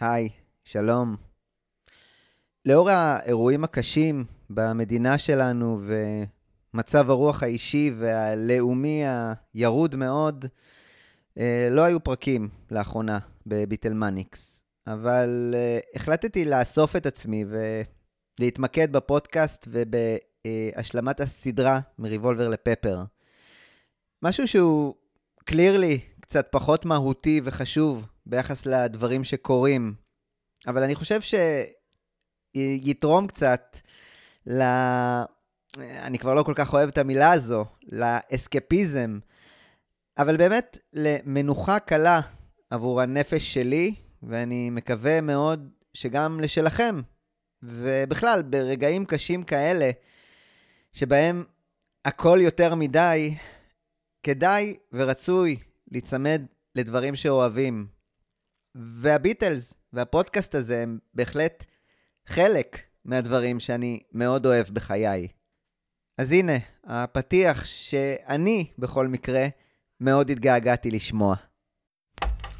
היי, שלום. לאור האירועים הקשים במדינה שלנו ומצב הרוח האישי והלאומי הירוד מאוד, אה, לא היו פרקים לאחרונה בביטלמניקס, אבל אה, החלטתי לאסוף את עצמי ולהתמקד בפודקאסט ובהשלמת הסדרה מריבולבר לפפר. משהו שהוא קלירלי קצת פחות מהותי וחשוב ביחס לדברים שקורים, אבל אני חושב שיתרום קצת ל... אני כבר לא כל כך אוהב את המילה הזו, לאסקפיזם, אבל באמת למנוחה קלה עבור הנפש שלי, ואני מקווה מאוד שגם לשלכם. ובכלל, ברגעים קשים כאלה, שבהם הכל יותר מדי, כדאי ורצוי להיצמד לדברים שאוהבים. והביטלס והפודקאסט הזה הם בהחלט חלק מהדברים שאני מאוד אוהב בחיי. אז הנה, הפתיח שאני, בכל מקרה, מאוד התגעגעתי לשמוע.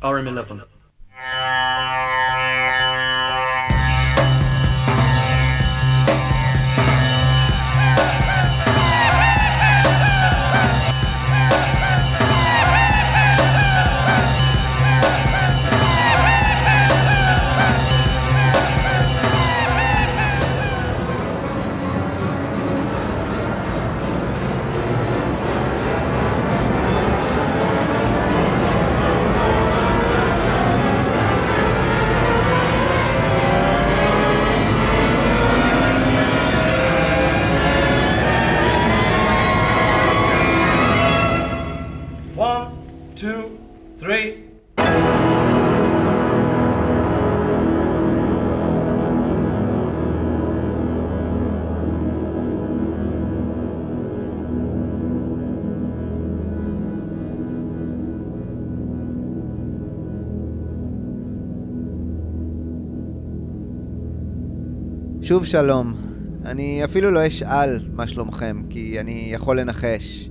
RM11. שוב שלום. אני אפילו לא אשאל מה שלומכם, כי אני יכול לנחש.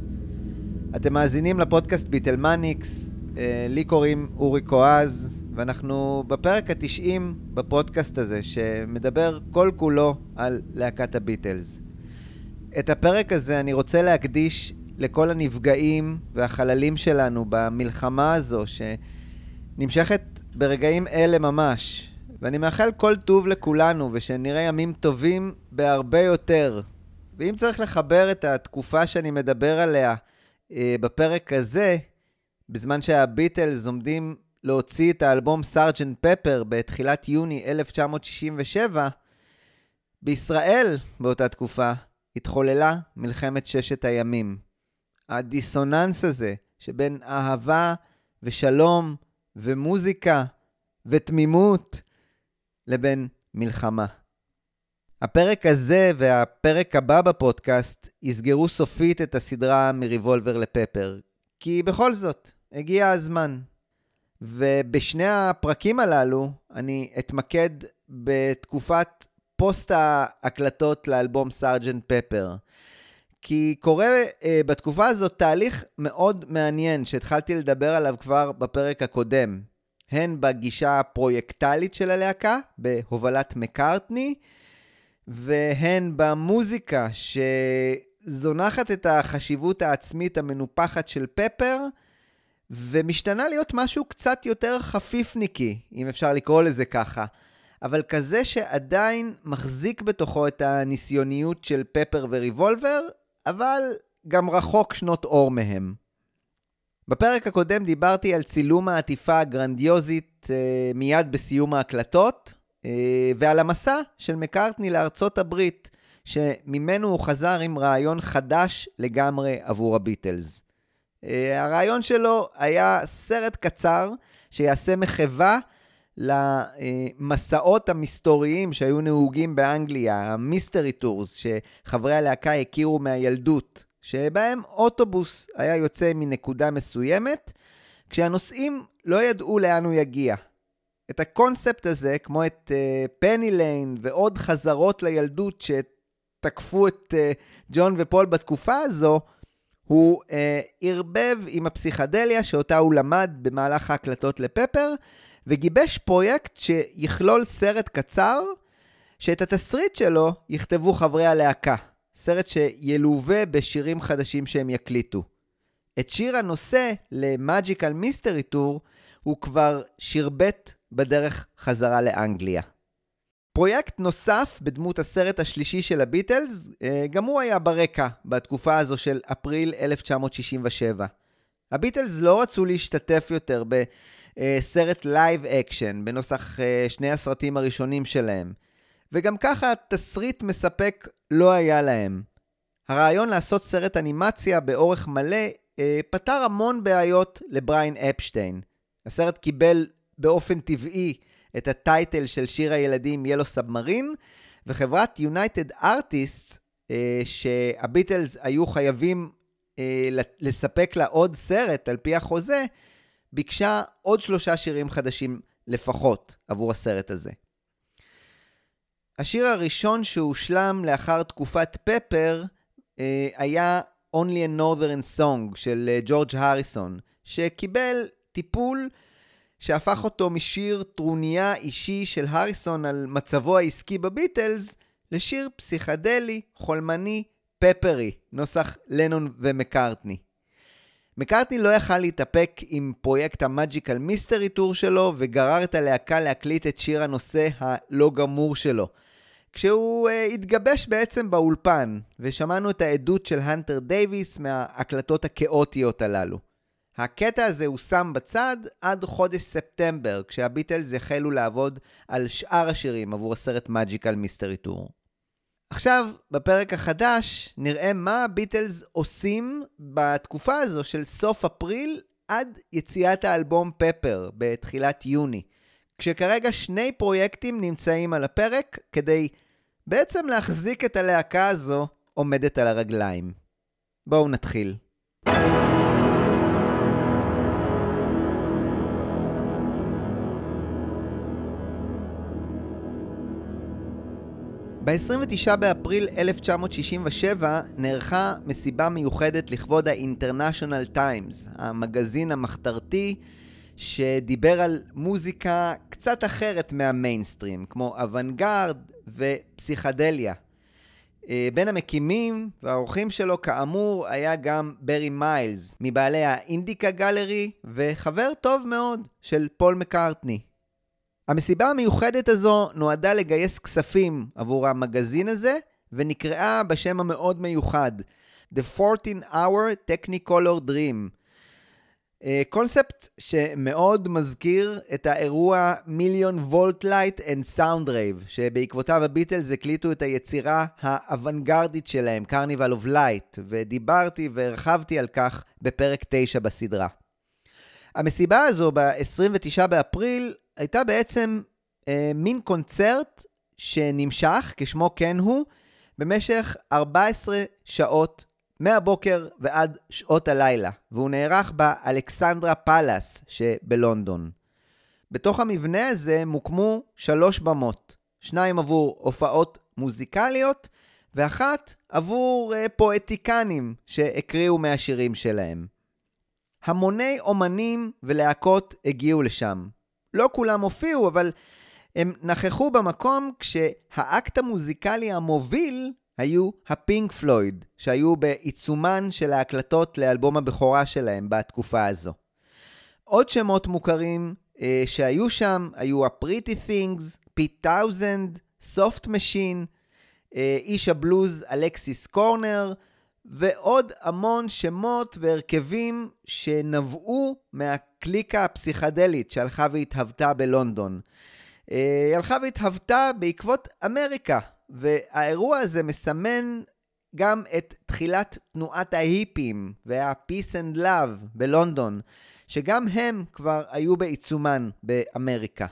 אתם מאזינים לפודקאסט ביטלמניקס, אה, לי קוראים אורי קואז, ואנחנו בפרק ה-90 בפודקאסט הזה, שמדבר כל כולו על להקת הביטלס. את הפרק הזה אני רוצה להקדיש לכל הנפגעים והחללים שלנו במלחמה הזו, שנמשכת ברגעים אלה ממש. ואני מאחל כל טוב לכולנו, ושנראה ימים טובים בהרבה יותר. ואם צריך לחבר את התקופה שאני מדבר עליה אה, בפרק הזה, בזמן שהביטלס עומדים להוציא את האלבום סארג'נט פפר בתחילת יוני 1967, בישראל באותה תקופה התחוללה מלחמת ששת הימים. הדיסוננס הזה שבין אהבה ושלום ומוזיקה ותמימות לבין מלחמה. הפרק הזה והפרק הבא בפודקאסט יסגרו סופית את הסדרה מריבולבר לפפר, כי בכל זאת, הגיע הזמן. ובשני הפרקים הללו אני אתמקד בתקופת פוסט ההקלטות לאלבום סארג'נט פפר. כי קורה אה, בתקופה הזאת תהליך מאוד מעניין שהתחלתי לדבר עליו כבר בפרק הקודם. הן בגישה הפרויקטלית של הלהקה, בהובלת מקארטני, והן במוזיקה שזונחת את החשיבות העצמית המנופחת של פפר, ומשתנה להיות משהו קצת יותר חפיפניקי, אם אפשר לקרוא לזה ככה. אבל כזה שעדיין מחזיק בתוכו את הניסיוניות של פפר וריבולבר, אבל גם רחוק שנות אור מהם. בפרק הקודם דיברתי על צילום העטיפה הגרנדיוזית אה, מיד בסיום ההקלטות, אה, ועל המסע של מקארטני לארצות הברית, שממנו הוא חזר עם רעיון חדש לגמרי עבור הביטלס. אה, הרעיון שלו היה סרט קצר שיעשה מחווה למסעות המסתוריים שהיו נהוגים באנגליה, ה mystery tours, שחברי הלהקה הכירו מהילדות, שבהם אוטובוס היה יוצא מנקודה מסוימת, כשהנוסעים לא ידעו לאן הוא יגיע. את הקונספט הזה, כמו את Penny uh, Lane ועוד חזרות לילדות שתקפו את uh, ג'ון ופול בתקופה הזו, הוא uh, ערבב עם הפסיכדליה שאותה הוא למד במהלך ההקלטות לפפר, וגיבש פרויקט שיכלול סרט קצר, שאת התסריט שלו יכתבו חברי הלהקה. סרט שילווה בשירים חדשים שהם יקליטו. את שיר הנושא ל Magical Mystery Tour הוא כבר שירבט בדרך חזרה לאנגליה. פרויקט נוסף בדמות הסרט השלישי של הביטלס, אה, גם הוא היה ברקע בתקופה הזו של אפריל 1967. הביטלס לא רצו להשתתף יותר בסרט live action בנוסח אה, שני הסרטים הראשונים שלהם, וגם ככה תסריט מספק לא היה להם. הרעיון לעשות סרט אנימציה באורך מלא אה, פתר המון בעיות לבריין אפשטיין. הסרט קיבל באופן טבעי את הטייטל של שיר הילדים Yellow Submarine, וחברת יונייטד ארטיסט, אה, שהביטלס היו חייבים אה, לספק לה עוד סרט על פי החוזה, ביקשה עוד שלושה שירים חדשים לפחות עבור הסרט הזה. השיר הראשון שהושלם לאחר תקופת פפר אה, היה Only a Northern Song של אה, ג'ורג' הריסון, שקיבל טיפול שהפך אותו משיר טרוניה אישי של הריסון על מצבו העסקי בביטלס, לשיר פסיכדלי, חולמני, פפרי, נוסח לנון ומקארטני. מקארטני לא יכל להתאפק עם פרויקט ה Magical Mystery Tour שלו, וגרר את הלהקה להקליט את שיר הנושא הלא גמור שלו. כשהוא uh, התגבש בעצם באולפן, ושמענו את העדות של הנטר דייוויס מההקלטות הכאוטיות הללו. הקטע הזה הושם בצד עד חודש ספטמבר, כשהביטלס החלו לעבוד על שאר השירים עבור הסרט Magical Mystery Tour. עכשיו, בפרק החדש, נראה מה הביטלס עושים בתקופה הזו של סוף אפריל עד יציאת האלבום פפר בתחילת יוני. כשכרגע שני פרויקטים נמצאים על הפרק כדי בעצם להחזיק את הלהקה הזו עומדת על הרגליים. בואו נתחיל. ב-29 באפריל 1967 נערכה מסיבה מיוחדת לכבוד ה-International Times, המגזין המחתרתי שדיבר על מוזיקה קצת אחרת מהמיינסטרים, כמו אוונגרד ופסיכדליה. אה, בין המקימים והאורחים שלו, כאמור, היה גם ברי מיילס, מבעלי האינדיקה גלרי, וחבר טוב מאוד של פול מקארטני. המסיבה המיוחדת הזו נועדה לגייס כספים עבור המגזין הזה, ונקראה בשם המאוד מיוחד The 14 Hour Technicolor Dream. קונספט שמאוד מזכיר את האירוע Million Volt Light and Sound Rave, שבעקבותיו הביטלס הקליטו את היצירה האוונגרדית שלהם, Carnival of Light, ודיברתי והרחבתי על כך בפרק 9 בסדרה. המסיבה הזו ב-29 באפריל הייתה בעצם אה, מין קונצרט שנמשך, כשמו כן הוא, במשך 14 שעות מהבוקר ועד שעות הלילה, והוא נערך באלכסנדרה פאלאס שבלונדון. בתוך המבנה הזה מוקמו שלוש במות, שניים עבור הופעות מוזיקליות, ואחת עבור uh, פואטיקנים שהקריאו מהשירים שלהם. המוני אומנים ולהקות הגיעו לשם. לא כולם הופיעו, אבל הם נכחו במקום כשהאקט המוזיקלי המוביל היו הפינק פלויד, שהיו בעיצומן של ההקלטות לאלבום הבכורה שלהם בתקופה הזו. עוד שמות מוכרים אה, שהיו שם היו ה-Pretty Things, פיט טאוזנד, סופט מאשין, איש הבלוז אלכסיס קורנר, ועוד המון שמות והרכבים שנבעו מהקליקה הפסיכדלית שהלכה והתהוותה בלונדון. אה, היא הלכה והתהוותה בעקבות אמריקה, והאירוע הזה מסמן גם את תחילת תנועת ההיפים וה-Peace and Love בלונדון, שגם הם כבר היו בעיצומן באמריקה.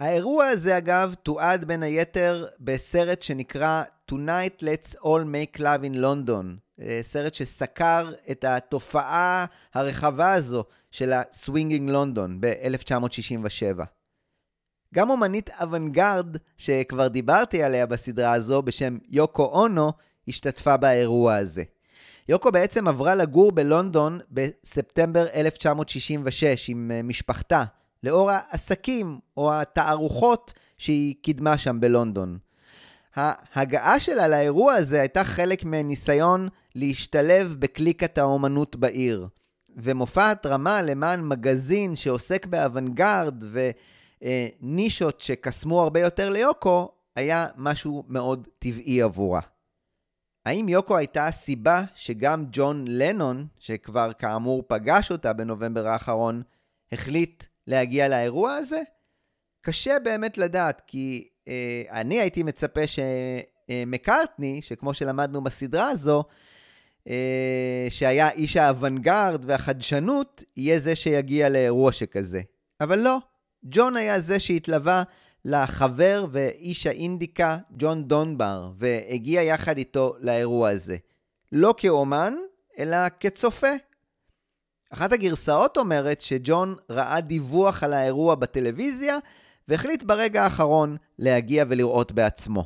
האירוע הזה אגב תועד בין היתר בסרט שנקרא Tonight Let's All Make Love in London, אה, סרט שסקר את התופעה הרחבה הזו של הסווינגינג לונדון ב-1967. גם אומנית אוונגרד, שכבר דיברתי עליה בסדרה הזו בשם יוקו אונו, השתתפה באירוע הזה. יוקו בעצם עברה לגור בלונדון בספטמבר 1966 עם אה, משפחתה, לאור העסקים או התערוכות שהיא קידמה שם בלונדון. ההגעה שלה לאירוע הזה הייתה חלק מניסיון להשתלב בקליקת האומנות בעיר. ומופע התרמה למען מגזין שעוסק באוונגרד ונישות שקסמו הרבה יותר ליוקו, היה משהו מאוד טבעי עבורה. האם יוקו הייתה הסיבה שגם ג'ון לנון, שכבר כאמור פגש אותה בנובמבר האחרון, החליט להגיע לאירוע הזה? קשה באמת לדעת, כי אה, אני הייתי מצפה שמקארטני, שכמו שלמדנו בסדרה הזו, אה, שהיה איש האוונגרד והחדשנות, יהיה זה שיגיע לאירוע שכזה. אבל לא, ג'ון היה זה שהתלווה לחבר ואיש האינדיקה ג'ון דונבר, והגיע יחד איתו לאירוע הזה. לא כאומן, אלא כצופה. אחת הגרסאות אומרת שג'ון ראה דיווח על האירוע בטלוויזיה, והחליט ברגע האחרון להגיע ולראות בעצמו.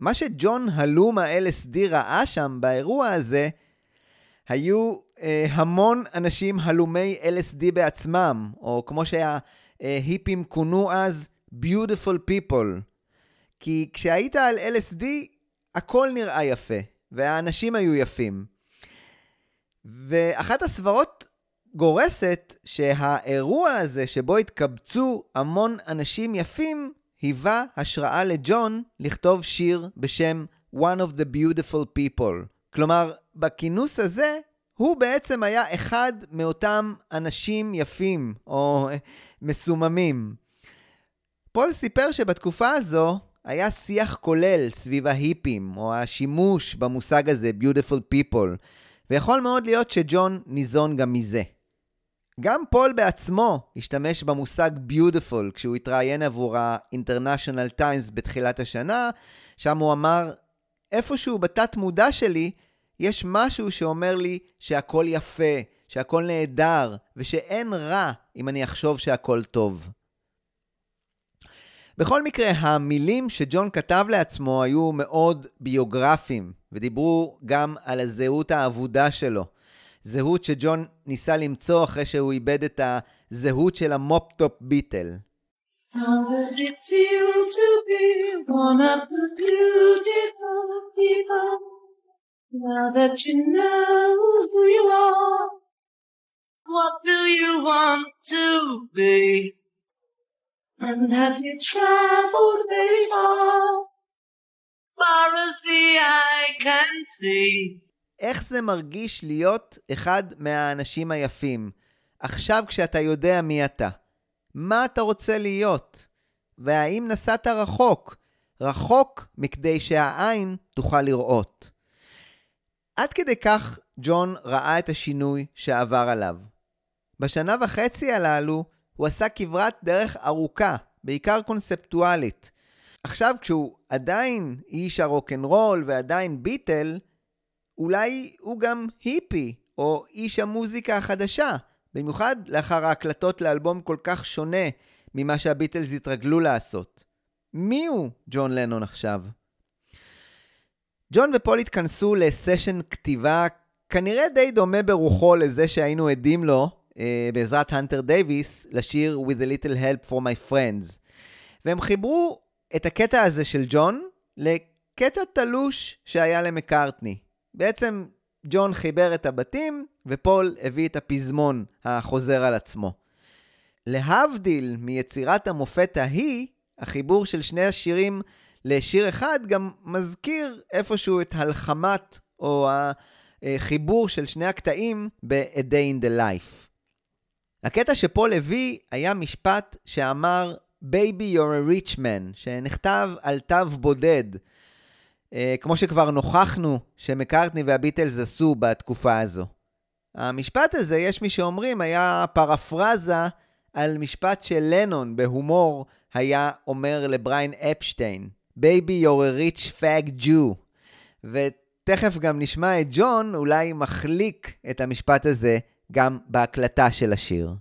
מה שג'ון הלום ה-LSD ראה שם באירוע הזה, היו אה, המון אנשים הלומי LSD בעצמם, או כמו שההיפים כונו אז, Beautiful People. כי כשהיית על LSD, הכל נראה יפה, והאנשים היו יפים. ואחת הסברות גורסת שהאירוע הזה שבו התקבצו המון אנשים יפים, היווה השראה לג'ון לכתוב שיר בשם One of the Beautiful People. כלומר, בכינוס הזה, הוא בעצם היה אחד מאותם אנשים יפים, או מסוממים. פול סיפר שבתקופה הזו היה שיח כולל סביב ההיפים, או השימוש במושג הזה, Beautiful People, ויכול מאוד להיות שג'ון ניזון גם מזה. גם פול בעצמו השתמש במושג Beautiful כשהוא התראיין עבור ה-International Times בתחילת השנה, שם הוא אמר, איפשהו בתת מודע שלי, יש משהו שאומר לי שהכל יפה, שהכל נהדר, ושאין רע אם אני אחשוב שהכל טוב. בכל מקרה, המילים שג'ון כתב לעצמו היו מאוד ביוגרפיים, ודיברו גם על הזהות האבודה שלו. זהות שג'ון ניסה למצוא אחרי שהוא איבד את הזהות של ה-mop-top ביטל. How does it feel to be one of the beautiful people? Now that you know who you are, what do you want to be? And have you traveled very far? Far as the eye can see. איך זה מרגיש להיות אחד מהאנשים היפים? עכשיו כשאתה יודע מי אתה. מה אתה רוצה להיות? והאם נסעת רחוק? רחוק מכדי שהעין תוכל לראות. עד כדי כך ג'ון ראה את השינוי שעבר עליו. בשנה וחצי הללו הוא עשה כברת דרך ארוכה, בעיקר קונספטואלית. עכשיו, כשהוא עדיין איש הרוקנרול ועדיין ביטל, אולי הוא גם היפי, או איש המוזיקה החדשה, במיוחד לאחר ההקלטות לאלבום כל כך שונה ממה שהביטלס התרגלו לעשות. מי הוא ג'ון לנון עכשיו? ג'ון ופול התכנסו לסשן כתיבה כנראה די דומה ברוחו לזה שהיינו עדים לו uh, בעזרת הנטר דייוויס לשיר With a Little Help for My Friends. והם חיברו את הקטע הזה של ג'ון לקטע תלוש שהיה למקארטני. בעצם ג'ון חיבר את הבתים, ופול הביא את הפזמון החוזר על עצמו. להבדיל מיצירת המופת ההיא, החיבור של שני השירים לשיר אחד גם מזכיר איפשהו את הלחמת או החיבור של שני הקטעים ב-A Day in the Life. הקטע שפול הביא היה משפט שאמר Baby you're a rich man, שנכתב על תו בודד, אה, כמו שכבר נוכחנו שמקארטני והביטלס עשו בתקופה הזו. המשפט הזה, יש מי שאומרים, היה פרפרזה על משפט שלנון בהומור היה אומר לבריין אפשטיין, Baby you're a rich fag. ותכף גם נשמע את ג'ון אולי מחליק את המשפט הזה גם בהקלטה של השיר.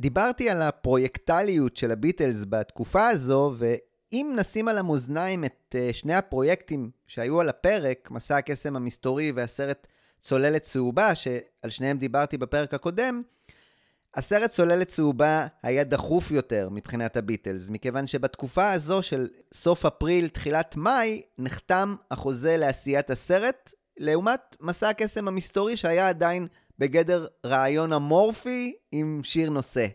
דיברתי על הפרויקטליות של הביטלס בתקופה הזו, אם נשים על המאזניים את uh, שני הפרויקטים שהיו על הפרק, מסע הקסם המסתורי והסרט צוללת צהובה, שעל שניהם דיברתי בפרק הקודם, הסרט צוללת צהובה היה דחוף יותר מבחינת הביטלס, מכיוון שבתקופה הזו של סוף אפריל, תחילת מאי, נחתם החוזה לעשיית הסרט, לעומת מסע הקסם המסתורי שהיה עדיין בגדר רעיון אמורפי עם שיר נושא.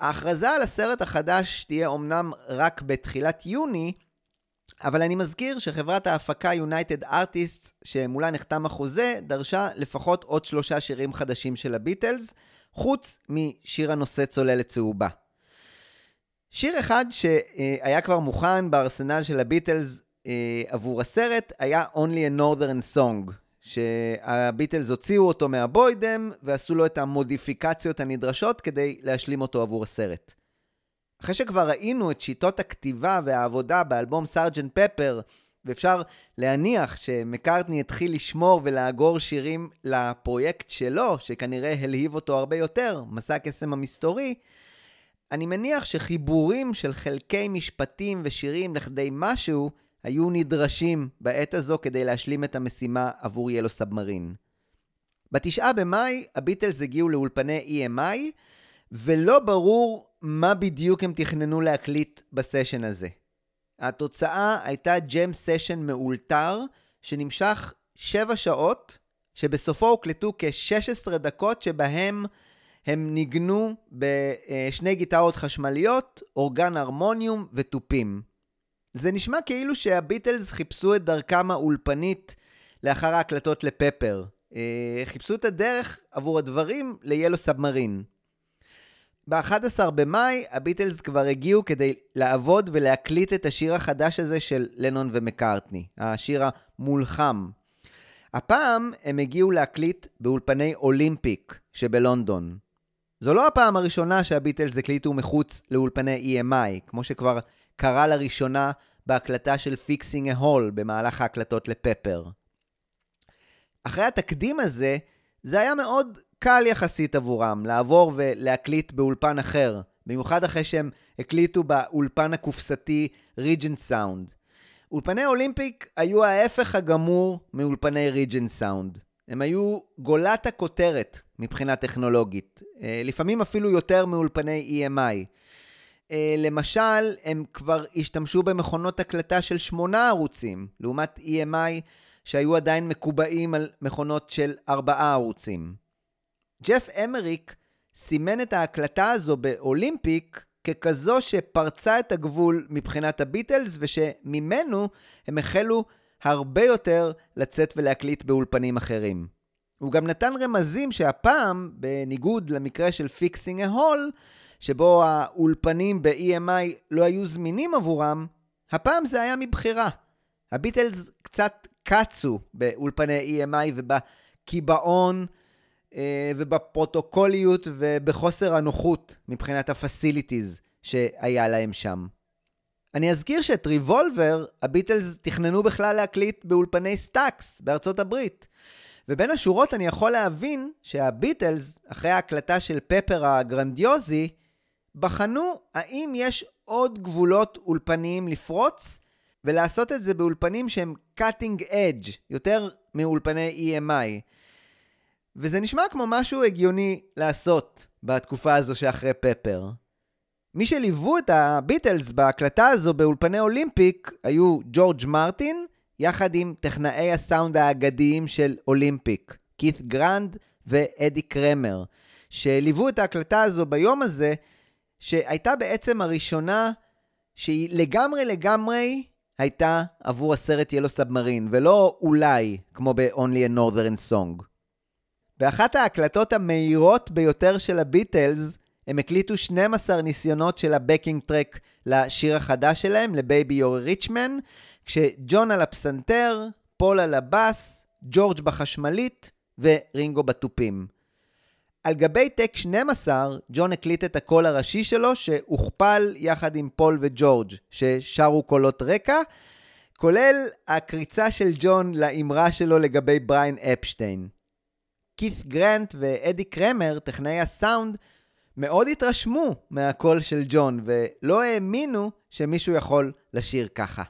ההכרזה על הסרט החדש תהיה אמנם רק בתחילת יוני, אבל אני מזכיר שחברת ההפקה United Artists, שמולה נחתם החוזה, דרשה לפחות עוד שלושה שירים חדשים של הביטלס, חוץ משיר הנושא צוללת צהובה. שיר אחד שהיה כבר מוכן בארסנל של הביטלס אה, עבור הסרט היה Only a Northern Song, שהביטלס הוציאו אותו מהבוידם ועשו לו את המודיפיקציות הנדרשות כדי להשלים אותו עבור הסרט. אחרי שכבר ראינו את שיטות הכתיבה והעבודה באלבום סארג'נט פפר, ואפשר להניח שמקארטני התחיל לשמור ולאגור שירים לפרויקט שלו, שכנראה הלהיב אותו הרבה יותר, מסע הקסם המסתורי, אני מניח שחיבורים של חלקי משפטים ושירים לכדי משהו היו נדרשים בעת הזו כדי להשלים את המשימה עבור ילו סאבמרין. בתשעה במאי הביטלס הגיעו לאולפני EMI, ולא ברור מה בדיוק הם תכננו להקליט בסשן הזה. התוצאה הייתה ג'ם סשן מאולתר, שנמשך 7 שעות, שבסופו הוקלטו כ-16 דקות שבהם הם ניגנו בשני גיטרות חשמליות, אורגן הרמוניום ותופים. זה נשמע כאילו שהביטלס חיפשו את דרכם האולפנית לאחר ההקלטות לפפר. אה, חיפשו את הדרך עבור הדברים ל-Yellow Submarine. ב-11 במאי הביטלס כבר הגיעו כדי לעבוד ולהקליט את השיר החדש הזה של לנון ומקארטני, השיר המולחם. הפעם הם הגיעו להקליט באולפני אולימפיק שבלונדון. זו לא הפעם הראשונה שהביטלס הקליטו מחוץ לאולפני EMI, כמו שכבר קרה לראשונה בהקלטה של Fixing a Hole במהלך ההקלטות לפפר. אחרי התקדים הזה, זה היה מאוד קל יחסית עבורם לעבור ולהקליט באולפן אחר, במיוחד אחרי שהם הקליטו באולפן הקופסתי ריג'נט סאונד. אולפני אולימפיק היו ההפך הגמור מאולפני ריג'נט סאונד. הם היו גולת הכותרת מבחינה טכנולוגית, אה, לפעמים אפילו יותר מאולפני EMI. אה, למשל, הם כבר השתמשו במכונות הקלטה של שמונה ערוצים, לעומת EMI שהיו עדיין מקובעים על מכונות של ארבעה ערוצים. ג'ף אמריק סימן את ההקלטה הזו באולימפיק ככזו שפרצה את הגבול מבחינת הביטלס ושממנו הם החלו הרבה יותר לצאת ולהקליט באולפנים אחרים. הוא גם נתן רמזים שהפעם, בניגוד למקרה של Fixing a Hole, שבו האולפנים ב-EMI לא היו זמינים עבורם, הפעם זה היה מבחירה. הביטלס קצת קצו באולפני EMI ובקיבעון ובפרוטוקוליות ובחוסר הנוחות מבחינת ה-facilities שהיה להם שם. אני אזכיר שאת ריבולבר הביטלס תכננו בכלל להקליט באולפני סטאקס בארצות הברית. ובין השורות אני יכול להבין שהביטלס, אחרי ההקלטה של פפר הגרנדיוזי, בחנו האם יש עוד גבולות אולפניים לפרוץ, ולעשות את זה באולפנים שהם cutting edge, יותר מאולפני EMI. וזה נשמע כמו משהו הגיוני לעשות בתקופה הזו שאחרי פפר. מי שליוו את הביטלס בהקלטה הזו באולפני אולימפיק היו ג'ורג' מרטין, יחד עם טכנאי הסאונד האגדיים של אולימפיק, כית גרנט ואדי קרמר, שליוו את ההקלטה הזו ביום הזה, שהייתה בעצם הראשונה שהיא לגמרי לגמרי הייתה עבור הסרט ילו סאבמרין, ולא אולי, כמו ב-Only a Northern Song. באחת ההקלטות המהירות ביותר של הביטלס, הם הקליטו 12 ניסיונות של ה-backing track לשיר החדש שלהם, a Rich Man, כשג'ון על הפסנתר, פול על הבאס, ג'ורג' בחשמלית ורינגו בתופים. על גבי take 12, ג'ון הקליט את הקול הראשי שלו, שהוכפל יחד עם פול וג'ורג', ששרו קולות רקע, כולל הקריצה של ג'ון לאמרה שלו לגבי בריין אפשטיין. כית גרנט ואדי קרמר, טכנאי הסאונד, מאוד התרשמו מהקול של ג'ון, ולא האמינו שמישהו יכול לשיר ככה.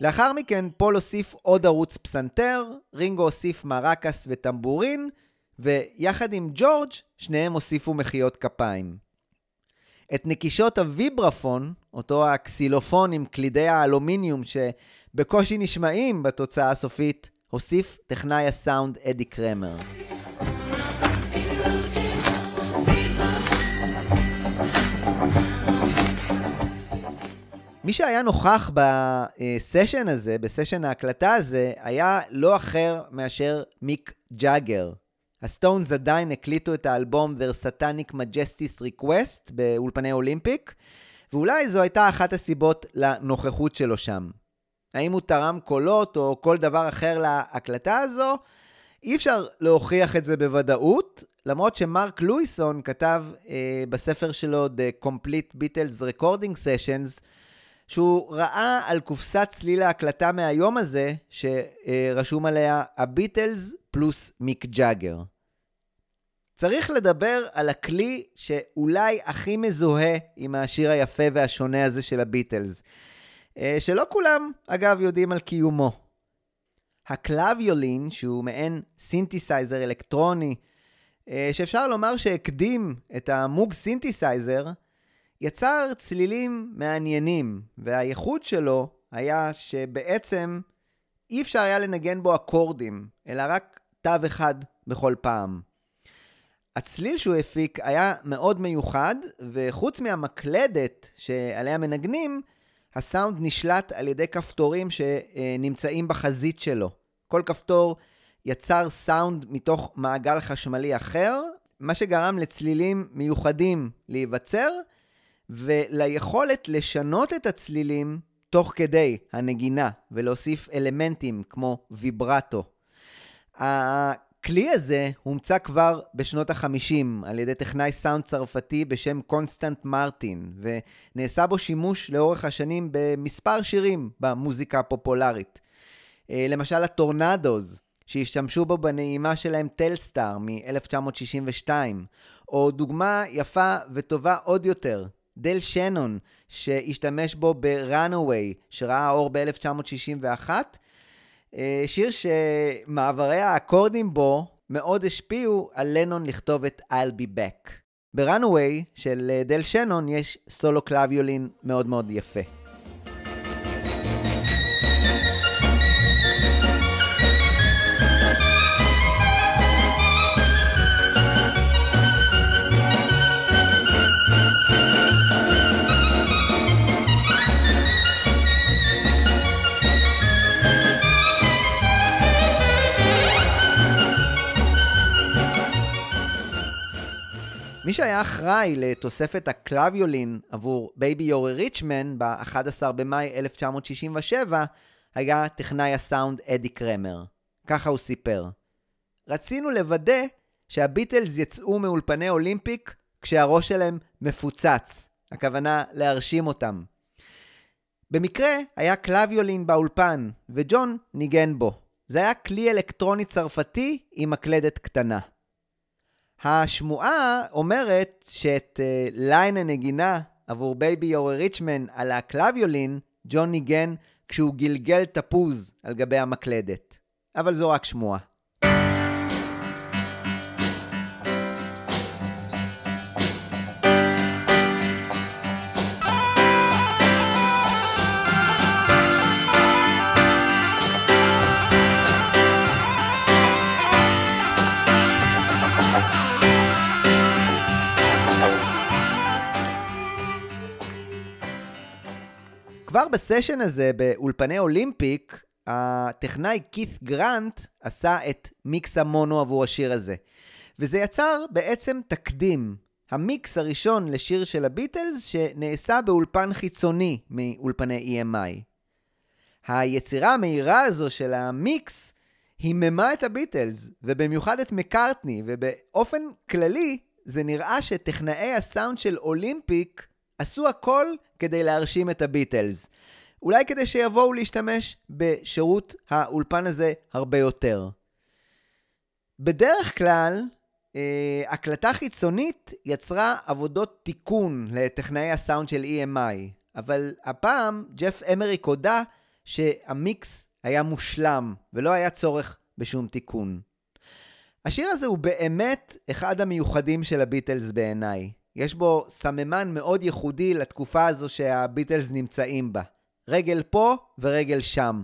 לאחר מכן פול הוסיף עוד ערוץ פסנתר, רינגו הוסיף מרקס וטמבורין, ויחד עם ג'ורג' שניהם הוסיפו מחיאות כפיים. את נקישות הוויברפון, אותו הקסילופון עם קלידי האלומיניום שבקושי נשמעים בתוצאה הסופית, הוסיף טכנאי הסאונד אדי קרמר. מי שהיה נוכח בסשן הזה, בסשן ההקלטה הזה, היה לא אחר מאשר מיק ג'אגר. הסטונס עדיין הקליטו את האלבום Satanic Majesties Request באולפני אולימפיק, ואולי זו הייתה אחת הסיבות לנוכחות שלו שם. האם הוא תרם קולות או כל דבר אחר להקלטה הזו? אי אפשר להוכיח את זה בוודאות, למרות שמרק לואיסון כתב אה, בספר שלו The Complete Beatles Recording Sessions, שהוא ראה על קופסת סליל ההקלטה מהיום הזה, שרשום עליה הביטלס פלוס מיק ג'אגר. צריך לדבר על הכלי שאולי הכי מזוהה עם השיר היפה והשונה הזה של הביטלס, אה, שלא כולם, אגב, יודעים על קיומו. הקלאביולין, שהוא מעין סינתסייזר אלקטרוני, אה, שאפשר לומר שהקדים את המוג סינתסייזר, יצר צלילים מעניינים, והייחוד שלו היה שבעצם אי אפשר היה לנגן בו אקורדים, אלא רק תו אחד בכל פעם. הצליל שהוא הפיק היה מאוד מיוחד, וחוץ מהמקלדת שעליה מנגנים, הסאונד נשלט על ידי כפתורים שנמצאים בחזית שלו. כל כפתור יצר סאונד מתוך מעגל חשמלי אחר, מה שגרם לצלילים מיוחדים להיווצר, וליכולת לשנות את הצלילים תוך כדי הנגינה, ולהוסיף אלמנטים כמו ויברטו. הכלי הזה הומצא כבר בשנות ה-50 על ידי טכנאי סאונד צרפתי בשם קונסטנט מרטין, ונעשה בו שימוש לאורך השנים במספר שירים במוזיקה הפופולרית. אה, למשל הטורנדוז, שהשתמשו בו בנעימה שלהם טלסטאר מ-1962, או דוגמה יפה וטובה עוד יותר, דל שנון, שהשתמש בו ב-Runaway, שראה אור ב-1961, אה, שיר שמעברי האקורדים בו מאוד השפיעו על לנון לכתוב את I'll be back. ב-Runaway של אה, דל שנון יש סולו קלאביולין מאוד מאוד יפה. מי שהיה אחראי לתוספת הקלאביולין עבור Baby You're a Rich Man ב-11 במאי 1967 היה טכנאי הסאונד אדי קרמר. ככה הוא סיפר. רצינו לוודא שהביטלס יצאו מאולפני אולימפיק כשהראש שלהם מפוצץ. הכוונה להרשים אותם. במקרה היה קלאביולין באולפן, וג'ון ניגן בו. זה היה כלי אלקטרוני צרפתי עם מקלדת קטנה. השמועה אומרת שאת אה, line הנגינה עבור Baby You're a Rich Man על הקלביולין, ג'ון ניגן כשהוא גלגל תפוז על גבי המקלדת. אבל זו רק שמועה. כבר בסשן הזה, באולפני אולימפיק, הטכנאי כית גרנט עשה את מיקס המונו עבור השיר הזה. וזה יצר בעצם תקדים. המיקס הראשון לשיר של הביטלס שנעשה באולפן חיצוני מאולפני EMI. היצירה המהירה הזו של המיקס היממה את הביטלס, ובמיוחד את מקארטני, ובאופן כללי זה נראה שטכנאי הסאונד של אולימפיק עשו הכל כדי להרשים את הביטלס. אולי כדי שיבואו להשתמש בשירות האולפן הזה הרבה יותר. בדרך כלל, אה, הקלטה חיצונית יצרה עבודות תיקון לטכנאי הסאונד של EMI, אבל הפעם ג'ף אמריק הודה שהמיקס היה מושלם ולא היה צורך בשום תיקון. השיר הזה הוא באמת אחד המיוחדים של הביטלס בעיניי. יש בו סממן מאוד ייחודי לתקופה הזו שהביטלס נמצאים בה. רגל פה ורגל שם.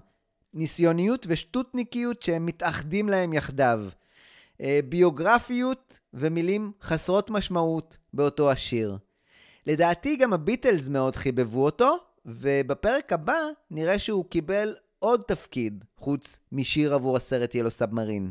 ניסיוניות ושטותניקיות שהם מתאחדים להם יחדיו. אה, ביוגרפיות ומילים חסרות משמעות באותו השיר. לדעתי גם הביטלס מאוד חיבבו אותו, ובפרק הבא נראה שהוא קיבל עוד תפקיד חוץ משיר עבור הסרט ילו סאבמרין.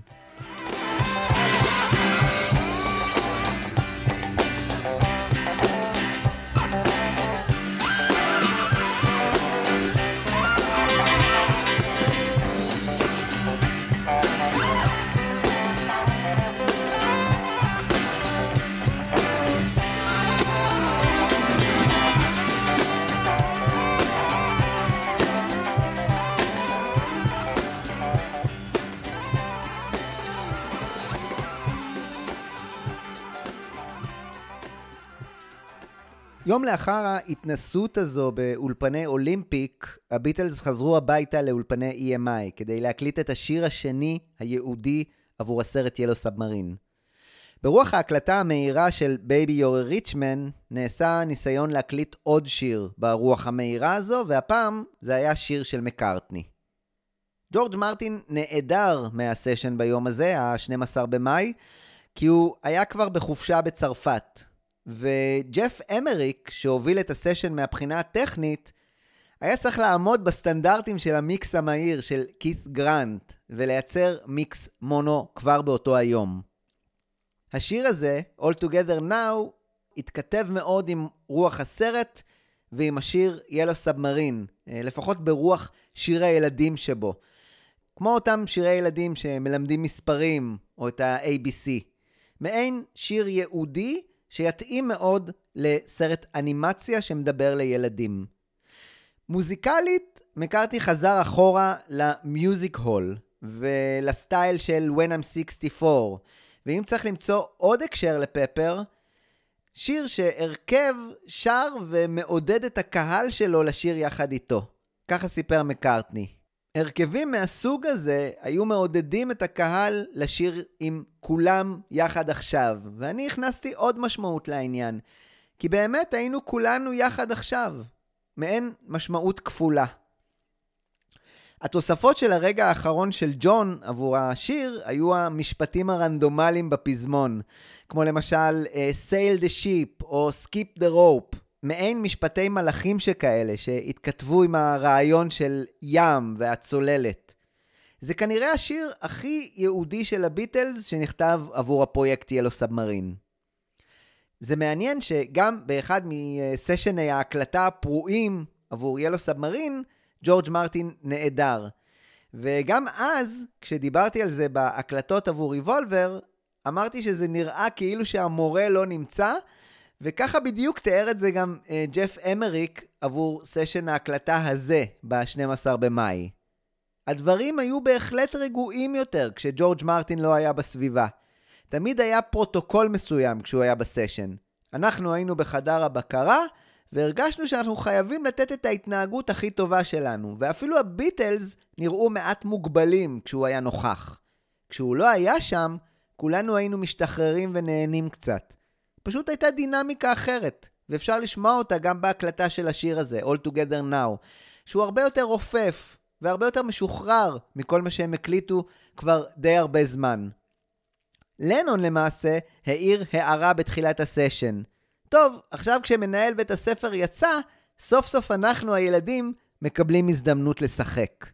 יום לאחר ההתנסות הזו באולפני אולימפיק, הביטלס חזרו הביתה לאולפני EMI כדי להקליט את השיר השני הייעודי עבור הסרט Yellow Submarine. ברוח ההקלטה המהירה של Baby You're a Rich Man, נעשה ניסיון להקליט עוד שיר ברוח המהירה הזו, והפעם זה היה שיר של מקארטני. ג'ורג' מרטין נעדר מהסשן ביום הזה, ה-12 במאי, כי הוא היה כבר בחופשה בצרפת, וג'ף אמריק, שהוביל את הסשן מהבחינה הטכנית, היה צריך לעמוד בסטנדרטים של המיקס המהיר של כית גרנט, ולייצר מיקס מונו כבר באותו היום. השיר הזה, All Together Now, התכתב מאוד עם רוח הסרט ועם השיר Yellow Submarine, אה, לפחות ברוח שיר הילדים שבו. כמו אותם שירי ילדים שמלמדים מספרים, או את ה-ABC. מעין שיר ייעודי שיתאים מאוד לסרט אנימציה שמדבר לילדים. מוזיקלית, מקארתי חזר אחורה למיוזיק הול ולסטייל של When I'm 64, ואם צריך למצוא עוד הקשר לפפר, שיר שהרכב שר ומעודד את הקהל שלו לשיר יחד איתו. ככה סיפר מקארטני. הרכבים מהסוג הזה היו מעודדים את הקהל לשיר עם כולם יחד עכשיו, ואני הכנסתי עוד משמעות לעניין, כי באמת היינו כולנו יחד עכשיו, מעין משמעות כפולה. התוספות של הרגע האחרון של ג'ון עבור השיר היו המשפטים הרנדומליים בפזמון, כמו למשל uh, sail the ship או skip the rope, מעין משפטי מלחים שכאלה, שהתכתבו עם הרעיון של ים והצוללת. זה כנראה השיר הכי ייעודי של הביטלס שנכתב עבור הפרויקט Yellow Submarine. זה מעניין שגם באחד מסשני ההקלטה הפרועים עבור Yellow Submarine, ג'ורג' מרטין נעדר. וגם אז, כשדיברתי על זה בהקלטות עבור ריבולבר, אמרתי שזה נראה כאילו שהמורה לא נמצא, וככה בדיוק תיאר את זה גם אה, ג'ף אמריק עבור סשן ההקלטה הזה, ב-12 במאי. הדברים היו בהחלט רגועים יותר כשג'ורג' מרטין לא היה בסביבה. תמיד היה פרוטוקול מסוים כשהוא היה בסשן. אנחנו היינו בחדר הבקרה, והרגשנו שאנחנו חייבים לתת את ההתנהגות הכי טובה שלנו, ואפילו הביטלס נראו מעט מוגבלים כשהוא היה נוכח. כשהוא לא היה שם, כולנו היינו משתחררים ונהנים קצת. פשוט הייתה דינמיקה אחרת, ואפשר לשמוע אותה גם בהקלטה של השיר הזה, All Together Now, שהוא הרבה יותר רופף והרבה יותר משוחרר מכל מה שהם הקליטו כבר די הרבה זמן. לנון למעשה העיר הערה בתחילת הסשן. טוב, עכשיו כשמנהל בית הספר יצא, סוף סוף אנחנו הילדים מקבלים הזדמנות לשחק.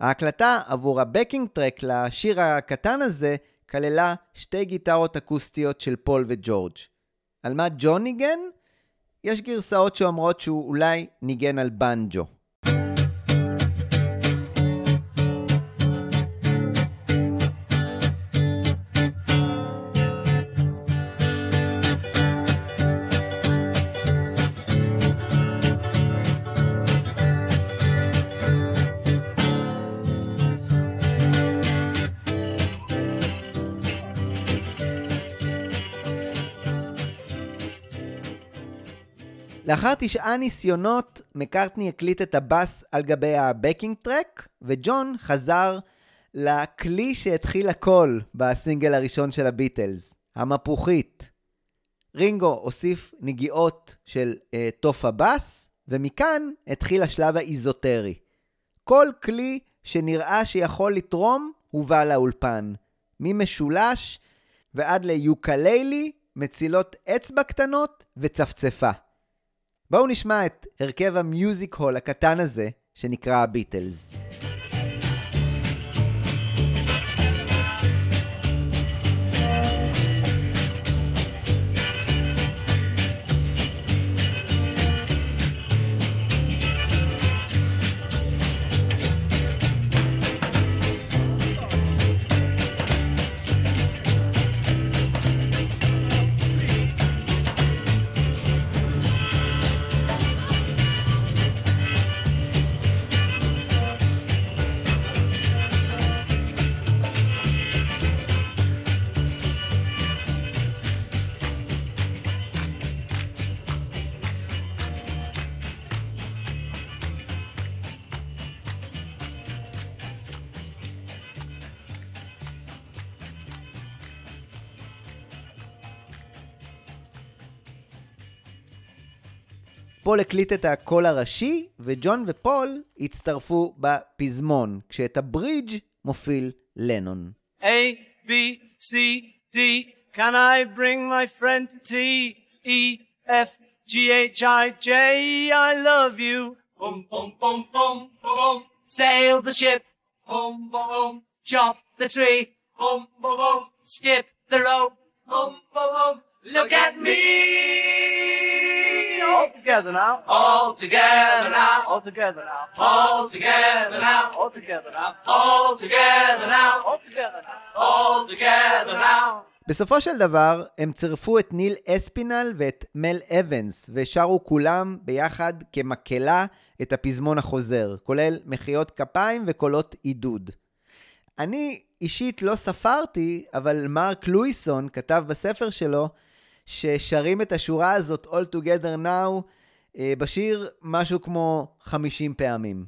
ההקלטה עבור ה backing track לשיר הקטן הזה כללה שתי גיטרות אקוסטיות של פול וג'ורג'. על מה ג'ון ניגן? יש גרסאות שאומרות שהוא אולי ניגן על בנג'ו. לאחר תשעה ניסיונות, מקארטני הקליט את הבאס על גבי ה backing track, וג'ון חזר לכלי שהתחיל הכל בסינגל הראשון של הביטלס, המפוחית. רינגו הוסיף נגיעות של אה, תוף הבאס, ומכאן התחיל השלב האיזוטרי. כל כלי שנראה שיכול לתרום הובא לאולפן. ממשולש ועד ליוקללי, מצילות אצבע קטנות וצפצפה. בואו נשמע את הרכב המיוזיק הול הקטן הזה, שנקרא הביטלס. פול הקליט את הקול הראשי, וג'ון ופול הצטרפו בפזמון, כשאת הברידג' מוביל לנון. A, B, C, D. Can I bring my friend tea? E, F, G, H, I, J. I love you. Boom, boom, boom, boom, boom. Sail the ship. Boom, boom, boom. Chop the tree. Boom, boom, boom. Skip the rope. Boom, boom, boom. Look at me. All together now. All together now. All together now. All together now. All together now. All together now. All together now. All together now. בסופו של דבר, הם צירפו את ניל אספינל ואת מל אבנס, ושרו כולם ביחד כמקהלה את הפזמון החוזר, כולל מחיאות כפיים וקולות עידוד. אני אישית לא ספרתי, אבל מרק לואיסון כתב בספר שלו ששרים את השורה הזאת All Together Now אה, בשיר משהו כמו 50 פעמים.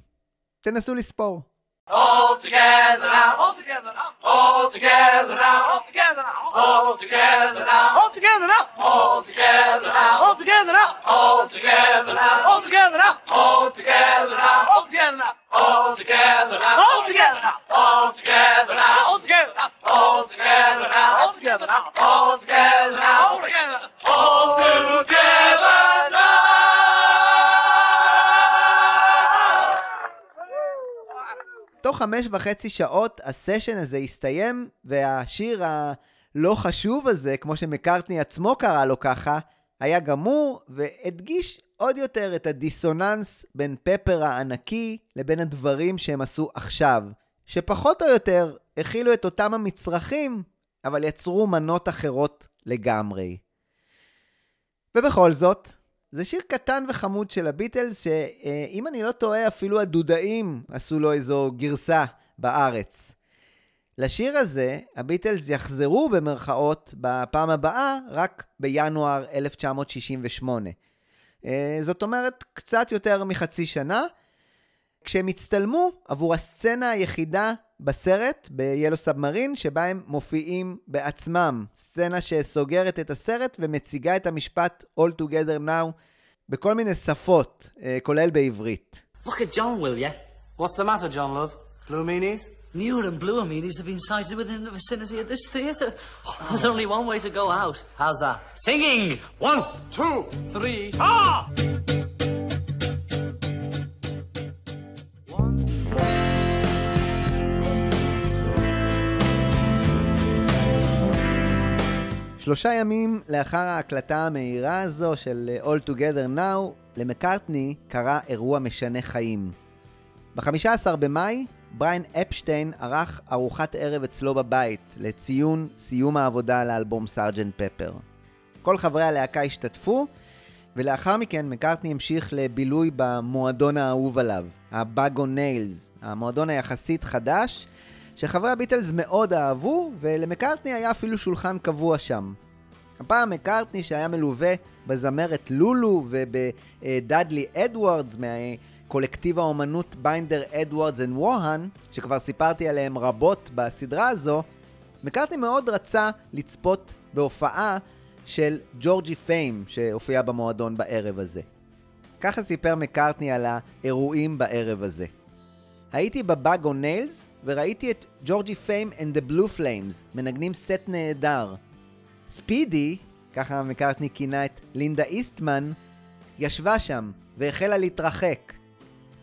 תנסו לספור. All together now. All together now. All together now. All together now. All together now. All together now. All together now. All together now. All together now. All together now. All together now. All together now. All together now. All together now. All together now. All together now. All together now. All together now. All together now. All together. All together now. תוך חמש וחצי שעות הסשן הזה הסתיים, והשיר הלא חשוב הזה, כמו שמקארטני עצמו קרא לו ככה, היה גמור, והדגיש עוד יותר את הדיסוננס בין פפר הענקי לבין הדברים שהם עשו עכשיו, שפחות או יותר הכילו את אותם המצרכים, אבל יצרו מנות אחרות לגמרי. ובכל זאת, זה שיר קטן וחמוד של הביטלס, שאם אני לא טועה, אפילו הדודאים עשו לו איזו גרסה בארץ. לשיר הזה, הביטלס יחזרו במרכאות בפעם הבאה רק בינואר 1968. אה, זאת אומרת, קצת יותר מחצי שנה, כשהם הצטלמו עבור הסצנה היחידה בסרט, ב-Yellow Submarine, שבה הם מופיעים בעצמם. סצנה שסוגרת את הסרט ומציגה את המשפט All Together Now בכל מיני שפות, אה, כולל בעברית. Look at John, will ya? What's the matter, John Love? Blue meanies? Newer and bluer meanies have been sighted within the vicinity of this theatre. There's only one way to go out. How's that? Singing! One, two, three, ah! שלושה ימים לאחר ההקלטה המהירה הזו של אה, All Together Now, למקארטני קרה אירוע משנה חיים. ב-15 במאי, בריין אפשטיין ערך ארוחת ערב אצלו בבית לציון סיום העבודה על האלבום סארג'נט פפר. כל חברי הלהקה השתתפו, ולאחר מכן מקארטני המשיך לבילוי במועדון האהוב עליו, הבאגו ניילס, המועדון היחסית חדש, שחברי הביטלס מאוד אהבו, ולמקארטני היה אפילו שולחן קבוע שם. הפעם מקארטני שהיה מלווה בזמרת לולו ובדאדלי אדוארדס מקולקטיב האומנות ביינדר אדוארדס אנד ווהן, שכבר סיפרתי עליהם רבות בסדרה הזו, מקארטני מאוד רצה לצפות בהופעה של ג'ורג'י פיים שהופיע במועדון בערב הזה. ככה סיפר מקארטני על האירועים בערב הזה. הייתי בבאג און ניילס וראיתי את ג'ורג'י פיים and the Blue Flames מנגנים סט נהדר. ספידי, ככה מקארטני כינה את לינדה איסטמן, ישבה שם והחלה להתרחק.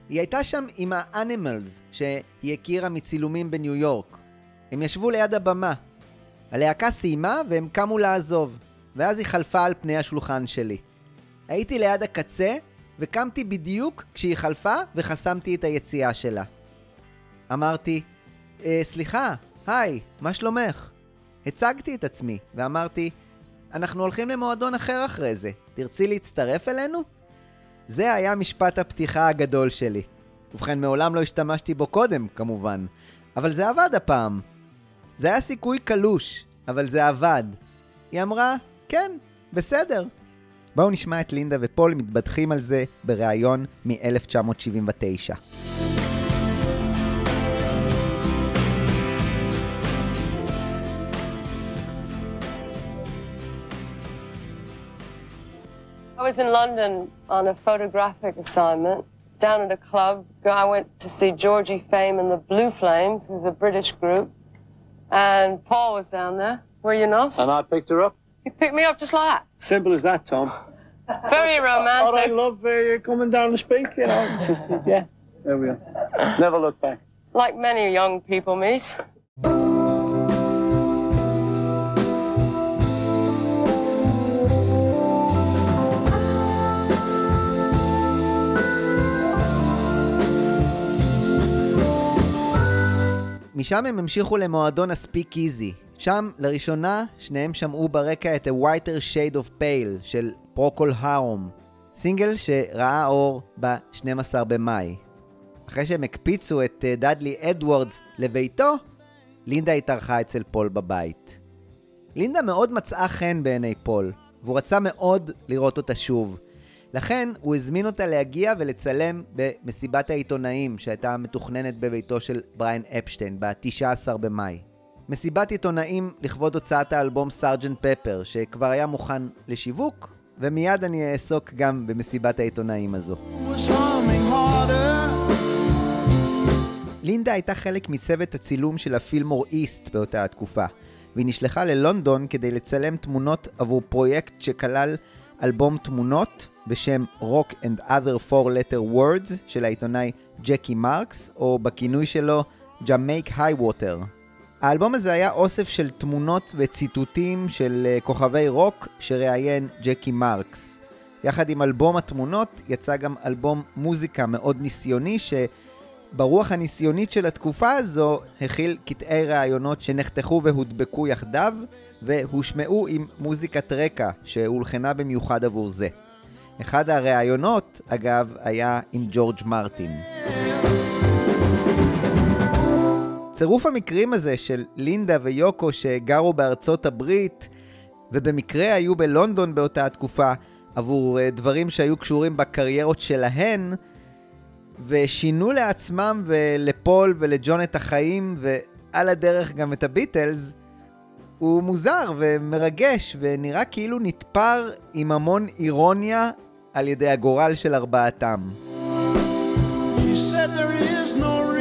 היא הייתה שם עם האנימלס שהיא הכירה מצילומים בניו יורק. הם ישבו ליד הבמה. הלהקה סיימה והם קמו לעזוב, ואז היא חלפה על פני השולחן שלי. הייתי ליד הקצה וקמתי בדיוק כשהיא חלפה וחסמתי את היציאה שלה. אמרתי, אה, סליחה, היי, מה שלומך? הצגתי את עצמי ואמרתי, אנחנו הולכים למועדון אחר אחרי זה, תרצי להצטרף אלינו? זה היה משפט הפתיחה הגדול שלי. ובכן, מעולם לא השתמשתי בו קודם, כמובן, אבל זה עבד הפעם. זה היה סיכוי קלוש, אבל זה עבד. היא אמרה, כן, בסדר. בואו נשמע את לינדה ופול מתבדחים על זה בריאיון מ-1979. I was in London on a photographic assignment. Down at a club, I went to see Georgie Fame and the Blue Flames, who's a British group. And Paul was down there. Were you not? And I picked her up. You picked me up just like that. Simple as that, Tom. Very But I romantic. love uh, you coming down to speak, you know. Just, yeah, there we are. Never look back. Like many young people meet. משם הם המשיכו למועדון ה Speakeasy. שם, לראשונה, שניהם שמעו ברקע את A Whiter Shade of Pale של פרוקול הרום, סינגל שראה אור ב-12 במאי. אחרי שהם הקפיצו את אה, דאדלי אדוארדס לביתו, לינדה התארחה אצל פול בבית. לינדה מאוד מצאה חן בעיני פול, והוא רצה מאוד לראות אותה שוב. לכן הוא הזמין אותה להגיע ולצלם במסיבת העיתונאים שהייתה מתוכננת בביתו של בריין אפשטיין ב-19 במאי. מסיבת עיתונאים לכבוד הוצאת האלבום סארג'נט פפר, שכבר היה מוכן לשיווק, ומיד אני אעסוק גם במסיבת העיתונאים הזו. לינדה הייתה חלק מצוות הצילום של הפילמור איסט באותה התקופה, והיא נשלחה ללונדון כדי לצלם תמונות עבור פרויקט שכלל אלבום תמונות בשם Rock and Other Four Letter Words של העיתונאי ג'קי מרקס, או בכינוי שלו ג'מייק הייווטר. האלבום הזה היה אוסף של תמונות וציטוטים של אה, כוכבי רוק שראיין ג'קי מרקס. יחד עם אלבום התמונות יצא גם אלבום מוזיקה מאוד ניסיוני שברוח הניסיונית של התקופה הזו הכיל קטעי ראיונות שנחתכו והודבקו יחדיו והושמעו עם מוזיקת רקע שהולחנה במיוחד עבור זה. אחד הראיונות, אגב, היה עם ג'ורג' מרטין. צירוף המקרים הזה של לינדה ויוקו שגרו בארצות הברית ובמקרה היו בלונדון באותה התקופה עבור אה, דברים שהיו קשורים בקריירות שלהן ושינו לעצמם ולפול ולג'ון את החיים ועל הדרך גם את הביטלס הוא מוזר ומרגש ונראה כאילו נתפר עם המון אירוניה על ידי הגורל של ארבעתם. No.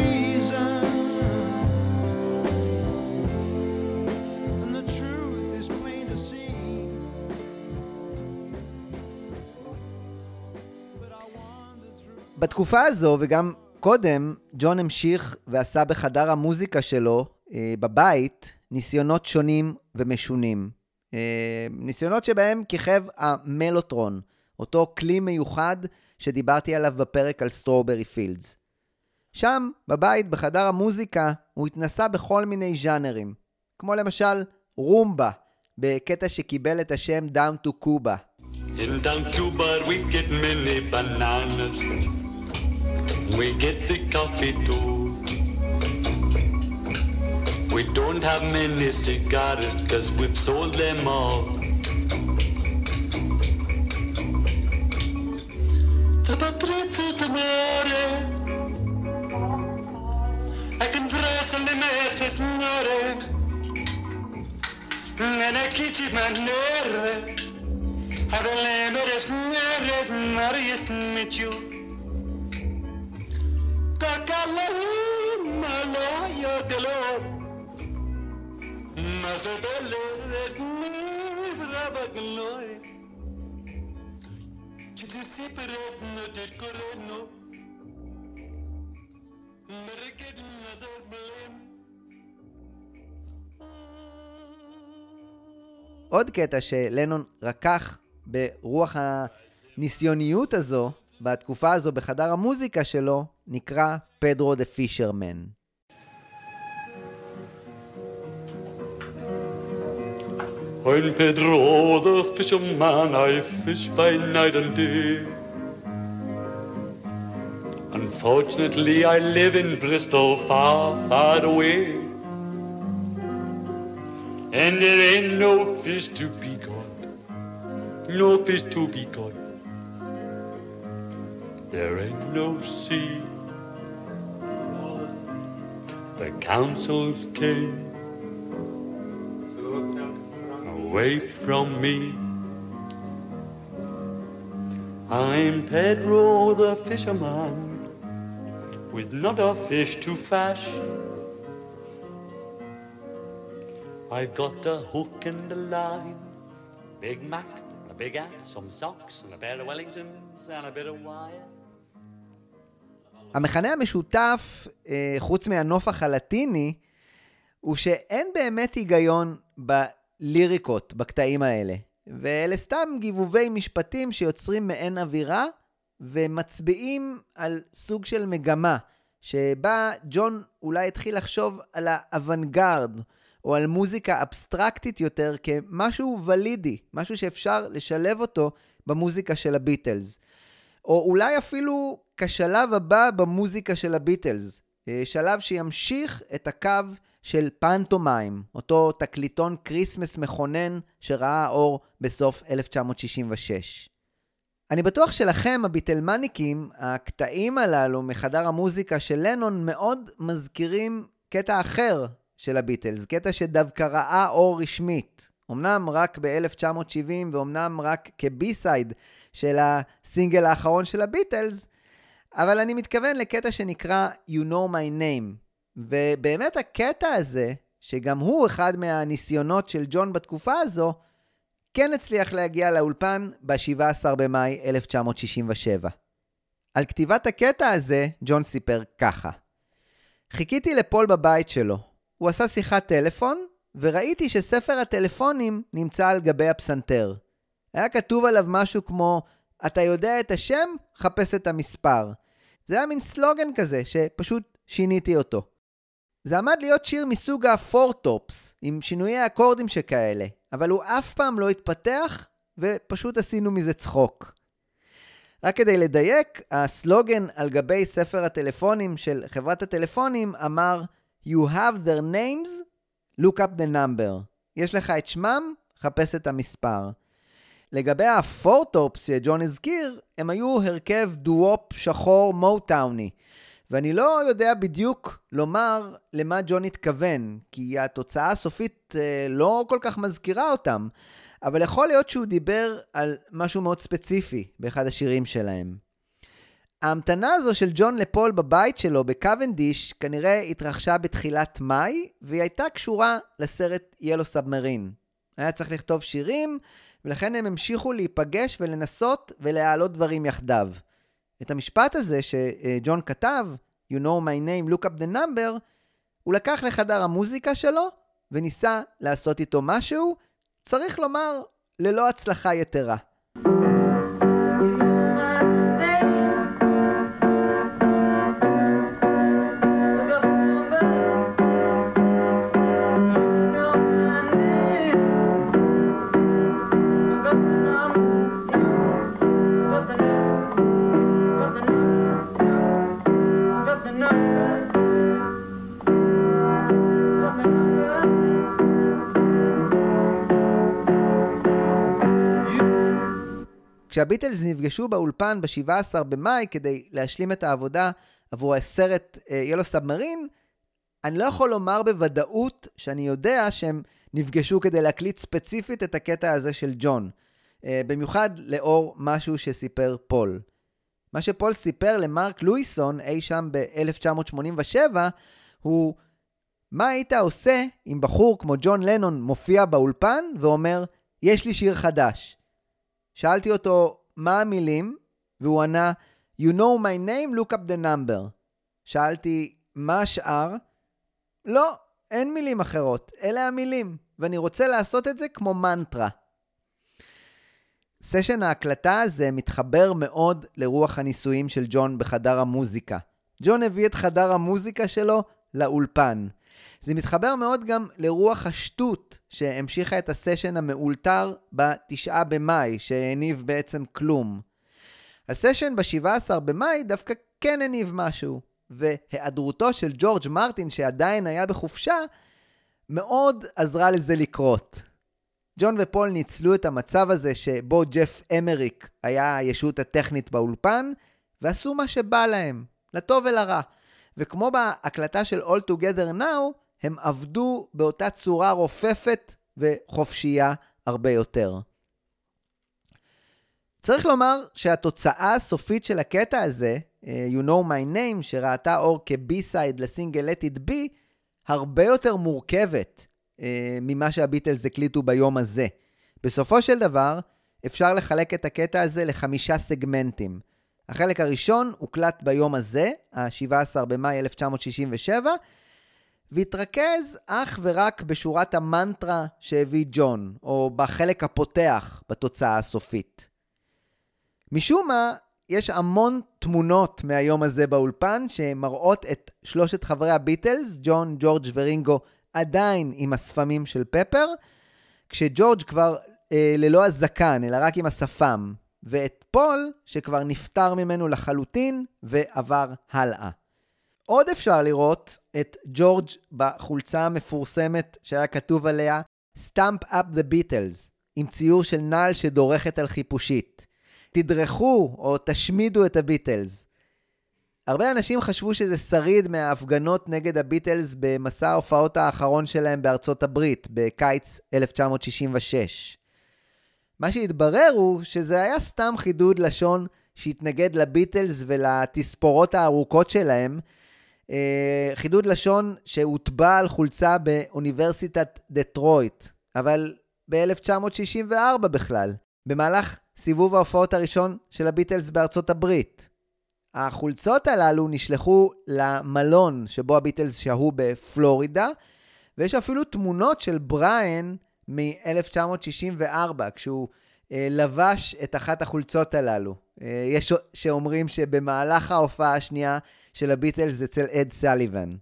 בתקופה הזו וגם קודם, ג'ון המשיך ועשה בחדר המוזיקה שלו, אה, בבית, ניסיונות שונים ומשונים. אה, ניסיונות שבהם כיכב המלוטרון, אותו כלי מיוחד שדיברתי עליו בפרק על Strawberry Fields. שם, בבית, בחדר המוזיקה, הוא התנסה בכל מיני ז'אנרים, כמו למשל רומבה, בקטע שקיבל את השם Down to Cuba. In down Cuba we get many bananas. We get the coffee too. We don't have many cigars cause we've sold them all. senza amore e che impresa le mese signore non è chi ci manere a delle mere signore non riesmicio kakala malaya galo mazabelle resni rabagloy del correno Mereket another blame עוד קטע שלנון רקח ברוח הניסיוניות הזו, בתקופה הזו בחדר המוזיקה שלו, נקרא פדרו דה פישרמן. I'm Pedro the fisherman, I fish by night and day. Unfortunately, I live in Bristol, far, far away. And there ain't no fish to be caught, no fish to be caught. There ain't no sea. The councils came away from me. I'm Pedro the fisherman, with not a fish to fash. I've got the hook and the line, Big Mac, a big hat, some socks, and a pair of Wellingtons, and a bit of wire. המכנה המשותף, אה, חוץ מהנופח הלטיני, הוא שאין באמת היגיון בליריקות, בקטעים האלה. ואלה סתם גיבובי משפטים שיוצרים מעין אווירה, ומצביעים על סוג של מגמה, שבה ג'ון אולי התחיל לחשוב על האוונגרד, או על מוזיקה אבסטרקטית יותר כמשהו ולידי, משהו שאפשר לשלב אותו במוזיקה של הביטלס. או אולי אפילו כשלב הבא במוזיקה של הביטלס. אה, שלב שימשיך את הקו של Pantomime, אותו תקליטון Christmas מכונן שראה אור בסוף 1966. אני בטוח שלכם, הביטלמניקים, הקטעים הללו מחדר המוזיקה של לנון מאוד מזכירים קטע אחר של הביטלס, קטע שדווקא ראה אור רשמית. אמנם רק ב-1970 ואומנם רק כבי-סייד של הסינגל האחרון של הביטלס, אבל אני מתכוון לקטע שנקרא You know my name. ובאמת הקטע הזה, שגם הוא אחד מהניסיונות של ג'ון בתקופה הזו, כן הצליח להגיע לאולפן ב-17 במאי 1967. על כתיבת הקטע הזה, ג'ון סיפר ככה: חיכיתי לפול בבית שלו. הוא עשה שיחת טלפון, וראיתי שספר הטלפונים נמצא על גבי הפסנתר. היה כתוב עליו משהו כמו, אתה יודע את השם? חפש את המספר. זה היה מין סלוגן כזה, שפשוט שיניתי אותו. זה עמד להיות שיר מסוג הפורטופס, עם שינויי אקורדים שכאלה, אבל הוא אף פעם לא התפתח, ופשוט עשינו מזה צחוק. רק כדי לדייק, הסלוגן על גבי ספר הטלפונים של חברת הטלפונים אמר You have their names, look up the number. יש לך את שמם, חפש את המספר. לגבי הפורטופס שג'ון הזכיר, הם היו הרכב דו-וופ שחור מוטאוני. ואני לא יודע בדיוק לומר למה ג'ון התכוון, כי התוצאה הסופית אה, לא כל כך מזכירה אותם, אבל יכול להיות שהוא דיבר על משהו מאוד ספציפי באחד השירים שלהם. ההמתנה הזו של ג'ון לפול בבית שלו בקוונדיש כנראה התרחשה בתחילת מאי, והיא הייתה קשורה לסרט ילו סאבמרין. היה צריך לכתוב שירים, ולכן הם המשיכו להיפגש ולנסות ולהעלות דברים יחדיו. את המשפט הזה שג'ון כתב, You know my name, look up the number, הוא לקח לחדר המוזיקה שלו וניסה לעשות איתו משהו, צריך לומר, ללא הצלחה יתרה. כשהביטלס נפגשו באולפן ב-17 במאי כדי להשלים את העבודה עבור הסרט Yellow uh, Submarine, אני לא יכול לומר בוודאות שאני יודע שהם נפגשו כדי להקליט ספציפית את הקטע הזה של ג'ון. Uh, במיוחד לאור משהו שסיפר פול. מה שפול סיפר למרק לואיסון אי שם ב-1987 הוא מה היית עושה אם בחור כמו ג'ון לנון מופיע באולפן ואומר, יש לי שיר חדש. שאלתי אותו, מה המילים? והוא ענה, You know my name, look up the number. שאלתי, מה השאר? לא, אין מילים אחרות, אלה המילים, ואני רוצה לעשות את זה כמו מנטרה. סשן ההקלטה הזה מתחבר מאוד לרוח הניסויים של ג'ון בחדר המוזיקה. ג'ון הביא את חדר המוזיקה שלו לאולפן. זה מתחבר מאוד גם לרוח השטות שהמשיכה את הסשן המאולתר בתשעה במאי, שהניב בעצם כלום. הסשן ב-17 במאי דווקא כן הניב משהו, והיעדרותו של ג'ורג' מרטין, שעדיין היה בחופשה, מאוד עזרה לזה לקרות. ג'ון ופול ניצלו את המצב הזה שבו ג'ף אמריק היה הישות הטכנית באולפן, ועשו מה שבא להם, לטוב ולרע. וכמו בהקלטה של All Together Now, הם עבדו באותה צורה רופפת וחופשייה הרבה יותר. צריך לומר שהתוצאה הסופית של הקטע הזה, אה, You know my name, שראתה אור כבי-סייד לסינגל Let it be, הרבה יותר מורכבת אה, ממה שהביטלס הקליטו ביום הזה. בסופו של דבר, אפשר לחלק את הקטע הזה לחמישה סגמנטים. החלק הראשון הוקלט ביום הזה, ה-17 במאי 1967, והתרכז אך ורק בשורת המנטרה שהביא ג'ון, או בחלק הפותח בתוצאה הסופית. משום מה, יש המון תמונות מהיום הזה באולפן שמראות את שלושת חברי הביטלס, ג'ון, ג'ורג' ורינגו, עדיין עם השפמים של פפר, כשג'ורג' כבר אה, ללא הזקן, אלא רק עם השפם, ואת פול, שכבר נפטר ממנו לחלוטין ועבר הלאה. עוד אפשר לראות את ג'ורג' בחולצה המפורסמת שהיה כתוב עליה Stamp up the Beatles, עם ציור של נעל שדורכת על חיפושית. תדרכו או תשמידו את הביטלס. הרבה אנשים חשבו שזה שריד מההפגנות נגד הביטלס במסע ההופעות האחרון שלהם בארצות הברית, בקיץ 1966. מה שהתברר הוא שזה היה סתם חידוד לשון שהתנגד לביטלס ולתספורות הארוכות שלהם, חידוד לשון שהוטבע על חולצה באוניברסיטת דטרויט, אבל ב-1964 בכלל, במהלך סיבוב ההופעות הראשון של הביטלס בארצות הברית. החולצות הללו נשלחו למלון שבו הביטלס שהו בפלורידה, ויש אפילו תמונות של בריאן מ-1964, כשהוא אה, לבש את אחת החולצות הללו. אה, יש שאומרים שבמהלך ההופעה השנייה של הביטלס אצל אד סליבן.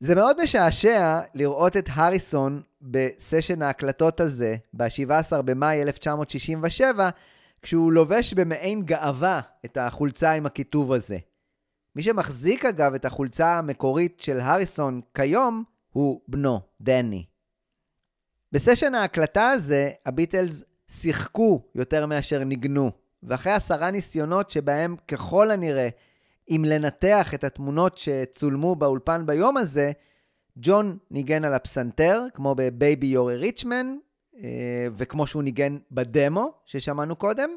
זה מאוד משעשע לראות את הריסון בסשן ההקלטות הזה, ב-17 במאי 1967, כשהוא לובש במעין גאווה את החולצה עם הכיתוב הזה. מי שמחזיק אגב את החולצה המקורית של הריסון כיום הוא בנו, דני. בסשן ההקלטה הזה, הביטלס שיחקו יותר מאשר ניגנו, ואחרי עשרה ניסיונות שבהם ככל הנראה, אם לנתח את התמונות שצולמו באולפן ביום הזה, ג'ון ניגן על הפסנתר, כמו בבייבי יורי ריצ'מן, אה, וכמו שהוא ניגן בדמו ששמענו קודם.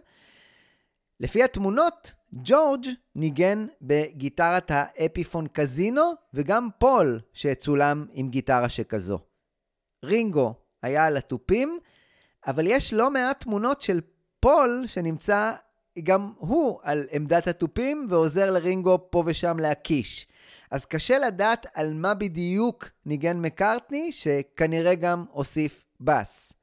לפי התמונות, ג'ורג' ניגן בגיטרת האפיפון קזינו, וגם פול שצולם עם גיטרה שכזו. רינגו היה על התופים, אבל יש לא מעט תמונות של פול שנמצא גם הוא על עמדת התופים ועוזר לרינגו פה ושם להקיש. אז קשה לדעת על מה בדיוק ניגן מקארטני, שכנראה גם הוסיף בס.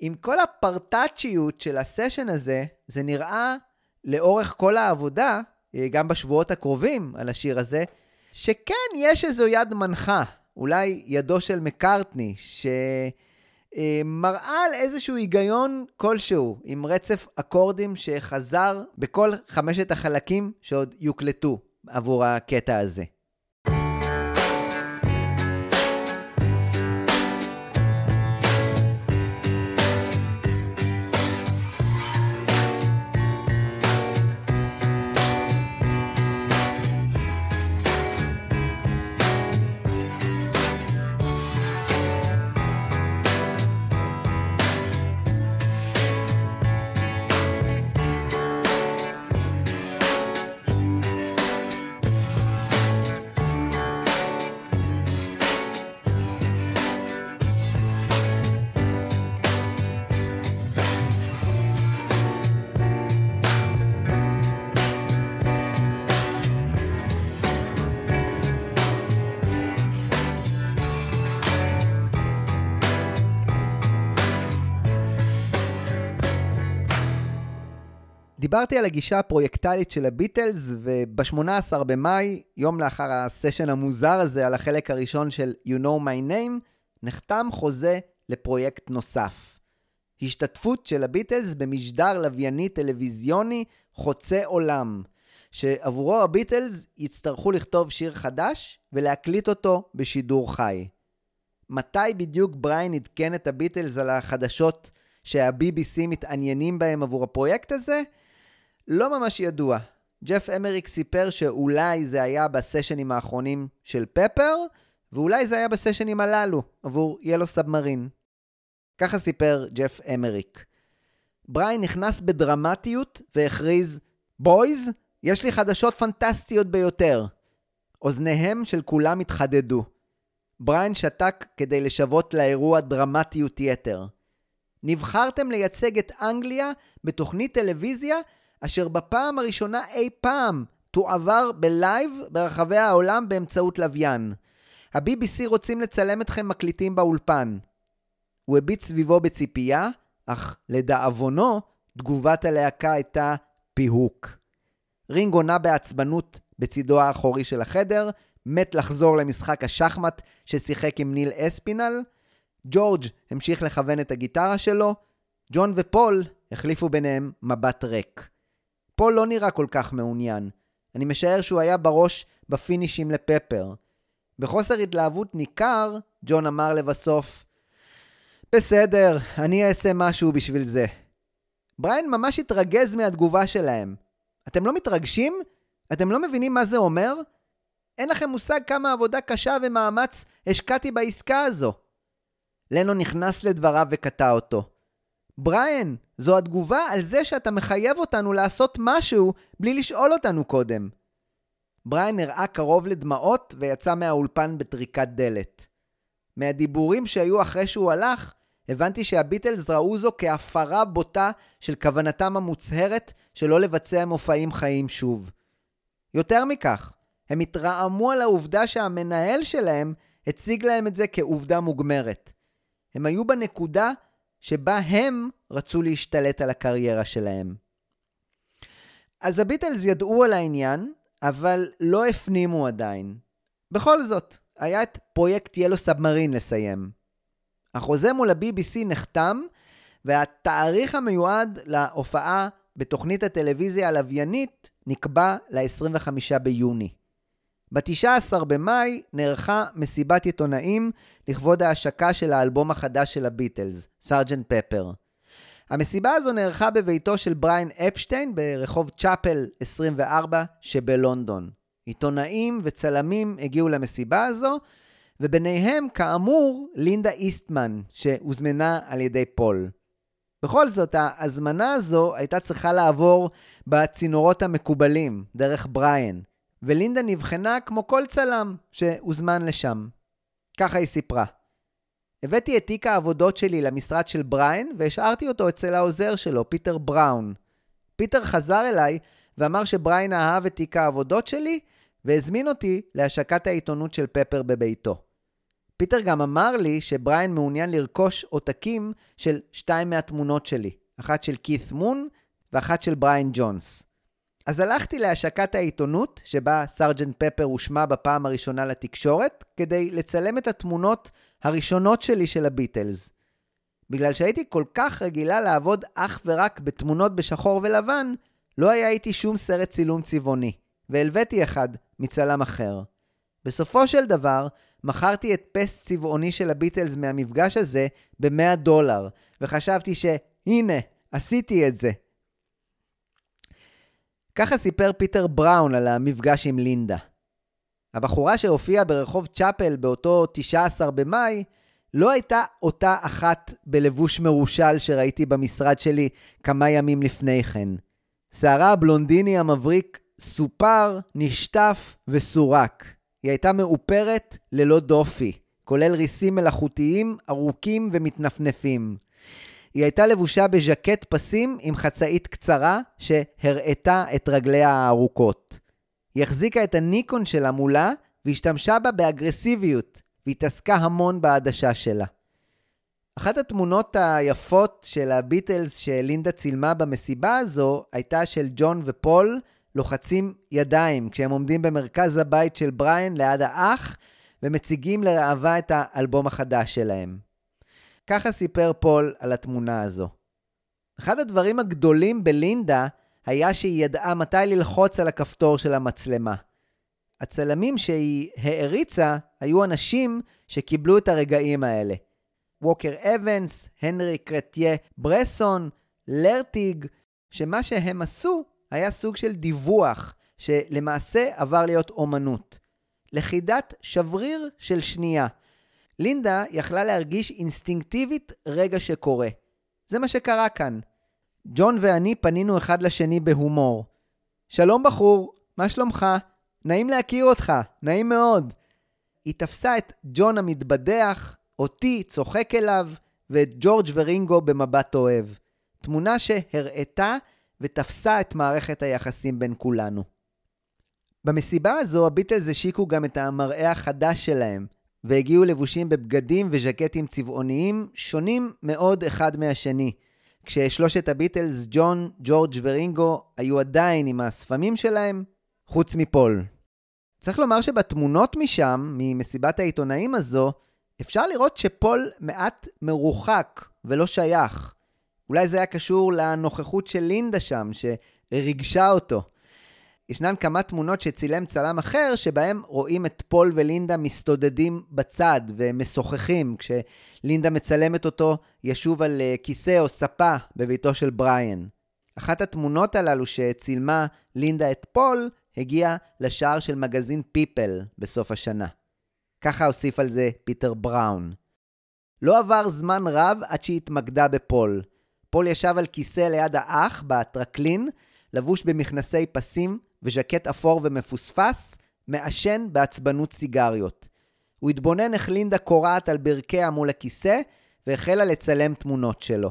עם כל הפרטאצ'יות של הסשן הזה, זה נראה לאורך כל העבודה, אה, גם בשבועות הקרובים על השיר הזה, שכן יש איזו יד מנחה, אולי ידו של מקארטני, שמראה על איזשהו היגיון כלשהו, עם רצף אקורדים שחזר בכל חמשת החלקים שעוד יוקלטו עבור הקטע הזה. דיברתי על הגישה הפרויקטלית של הביטלס, וב-18 במאי, יום לאחר הסשן המוזר הזה על החלק הראשון של You know my name, נחתם חוזה לפרויקט נוסף. השתתפות של הביטלס במשדר לווייני טלוויזיוני חוצה עולם, שעבורו הביטלס יצטרכו לכתוב שיר חדש ולהקליט אותו בשידור חי. מתי בדיוק בריין עדכן את הביטלס על החדשות שה-BBC מתעניינים בהם עבור הפרויקט הזה? לא ממש ידוע. ג'ף אמריק סיפר שאולי זה היה בסשנים האחרונים של פפר, ואולי זה היה בסשנים הללו, עבור Yellow Submarine. ככה סיפר ג'ף אמריק. בריין נכנס בדרמטיות והכריז, boys, יש לי חדשות פנטסטיות ביותר. אוזניהם של כולם התחדדו. בריין שתק כדי לשוות לאירוע דרמטיות יתר. נבחרתם לייצג את אנגליה בתוכנית טלוויזיה אשר בפעם הראשונה אי פעם תועבר בלייב ברחבי העולם באמצעות לוויין. ה-BBC רוצים לצלם אתכם מקליטים באולפן. הוא הביט סביבו בציפייה, אך לדאבונו, תגובת הלהקה הייתה פיהוק. רינגו נע בעצבנות בצידו האחורי של החדר, מת לחזור למשחק השחמט ששיחק עם ניל אספינל, ג'ורג' המשיך לכוון את הגיטרה שלו, ג'ון ופול החליפו ביניהם מבט ריק. פול לא נראה כל כך מעוניין. אני משער שהוא היה בראש בפינישים לפפר. בחוסר התלהבות ניכר, ג'ון אמר לבסוף, בסדר, אני אעשה משהו בשביל זה. בריין ממש התרגז מהתגובה שלהם. אתם לא מתרגשים? אתם לא מבינים מה זה אומר? אין לכם מושג כמה עבודה קשה ומאמץ השקעתי בעסקה הזו. לנו נכנס לדבריו וקטע אותו. בריאן, זו התגובה על זה שאתה מחייב אותנו לעשות משהו בלי לשאול אותנו קודם. בריאן נראה קרוב לדמעות ויצא מהאולפן בטריקת דלת. מהדיבורים שהיו אחרי שהוא הלך, הבנתי שהביטלס ראו זו כהפרה בוטה של כוונתם המוצהרת שלא לבצע מופעים חיים שוב. יותר מכך, הם התרעמו על העובדה שהמנהל שלהם הציג להם את זה כעובדה מוגמרת. הם היו בנקודה שבה הם רצו להשתלט על הקריירה שלהם. אז הביטלס ידעו על העניין, אבל לא הפנימו עדיין. בכל זאת, היה את פרויקט ילו סאבמרין לסיים. החוזה מול ה-BBC נחתם, והתאריך המיועד להופעה בתוכנית הטלוויזיה הלוויינית נקבע ל-25 ביוני. ב-19 במאי נערכה מסיבת עיתונאים לכבוד ההשקה של האלבום החדש של הביטלס, סארג'נט פפר. המסיבה הזו נערכה בביתו של בריין אפשטיין ברחוב צ'אפל 24 שבלונדון. עיתונאים וצלמים הגיעו למסיבה הזו, וביניהם, כאמור, לינדה איסטמן, שהוזמנה על ידי פול. בכל זאת, ההזמנה הזו הייתה צריכה לעבור בצינורות המקובלים, דרך בריין, ולינדה נבחנה כמו כל צלם שהוזמן לשם. ככה היא סיפרה. הבאתי את תיק העבודות שלי למשרד של בריין והשארתי אותו אצל העוזר שלו, פיטר בראון. פיטר חזר אליי ואמר שבריין אהב את תיק העבודות שלי והזמין אותי להשקת העיתונות של פפר בביתו. פיטר גם אמר לי שבריין מעוניין לרכוש עותקים של שתיים מהתמונות שלי, אחת של קית' מון ואחת של בריין ג'ונס. אז הלכתי להשקת העיתונות, שבה סרג'נט פפר הושמע בפעם הראשונה לתקשורת, כדי לצלם את התמונות הראשונות שלי של הביטלס. בגלל שהייתי כל כך רגילה לעבוד אך ורק בתמונות בשחור ולבן, לא היה איתי שום סרט צילום צבעוני, והלוויתי אחד מצלם אחר. בסופו של דבר, מכרתי את פס צבעוני של הביטלס מהמפגש הזה ב-100 דולר, וחשבתי שהנה, עשיתי את זה. ככה סיפר פיטר בראון על המפגש עם לינדה. הבחורה שהופיעה ברחוב צ'אפל באותו 19 במאי, לא הייתה אותה אחת בלבוש מרושל שראיתי במשרד שלי כמה ימים לפני כן. שערה הבלונדיני המבריק סופר, נשטף וסורק. היא הייתה מאופרת ללא דופי, כולל ריסים מלאכותיים ארוכים ומתנפנפים. היא הייתה לבושה בז'קט פסים עם חצאית קצרה שהראתה את רגליה הארוכות. היא החזיקה את הניקון שלה מולה והשתמשה בה באגרסיביות, והתעסקה המון בעדשה שלה. אחת התמונות היפות של הביטלס שלינדה צילמה במסיבה הזו הייתה של ג'ון ופול לוחצים ידיים כשהם עומדים במרכז הבית של בריין ליד האח ומציגים לראווה את האלבום החדש שלהם. ככה סיפר פול על התמונה הזו. אחד הדברים הגדולים בלינדה היה שהיא ידעה מתי ללחוץ על הכפתור של המצלמה. הצלמים שהיא העריצה היו אנשים שקיבלו את הרגעים האלה. ווקר אבנס, הנרי קרטיה ברסון, לרטיג, שמה שהם עשו היה סוג של דיווח, שלמעשה עבר להיות אומנות. לכידת שבריר של שנייה. לינדה יכלה להרגיש אינסטינקטיבית רגע שקורה. זה מה שקרה כאן. ג'ון ואני פנינו אחד לשני בהומור. שלום בחור, מה שלומך? נעים להכיר אותך, נעים מאוד. היא תפסה את ג'ון המתבדח, אותי צוחק אליו, ואת ג'ורג' ורינגו במבט אוהב. תמונה שהראתה ותפסה את מערכת היחסים בין כולנו. במסיבה הזו הביטלס השיקו גם את המראה החדש שלהם, והגיעו לבושים בבגדים וז'קטים צבעוניים שונים מאוד אחד מהשני, כששלושת הביטלס, ג'ון, ג'ורג' ורינגו, היו עדיין עם השפמים שלהם, חוץ מפול. צריך לומר שבתמונות משם, ממסיבת העיתונאים הזו, אפשר לראות שפול מעט מרוחק ולא שייך. אולי זה היה קשור לנוכחות של לינדה שם, שריגשה אותו. ישנן כמה תמונות שצילם צלם אחר, שבהם רואים את פול ולינדה מסתודדים בצד ומשוחחים, כשלינדה מצלמת אותו ישוב על אה, כיסא או ספה בביתו של בריאן. אחת התמונות הללו שצילמה לינדה את פול, הגיעה לשער של מגזין פיפל בסוף השנה. ככה הוסיף על זה פיטר בראון. לא עבר זמן רב עד שהתמקדה בפול. פול ישב על כיסא ליד האח בטרקלין, לבוש במכנסי פסים וז'קט אפור ומפוספס, מעשן בעצבנות סיגריות. הוא התבונן איך לינדה כורעת על ברכיה מול הכיסא, והחלה לצלם תמונות שלו.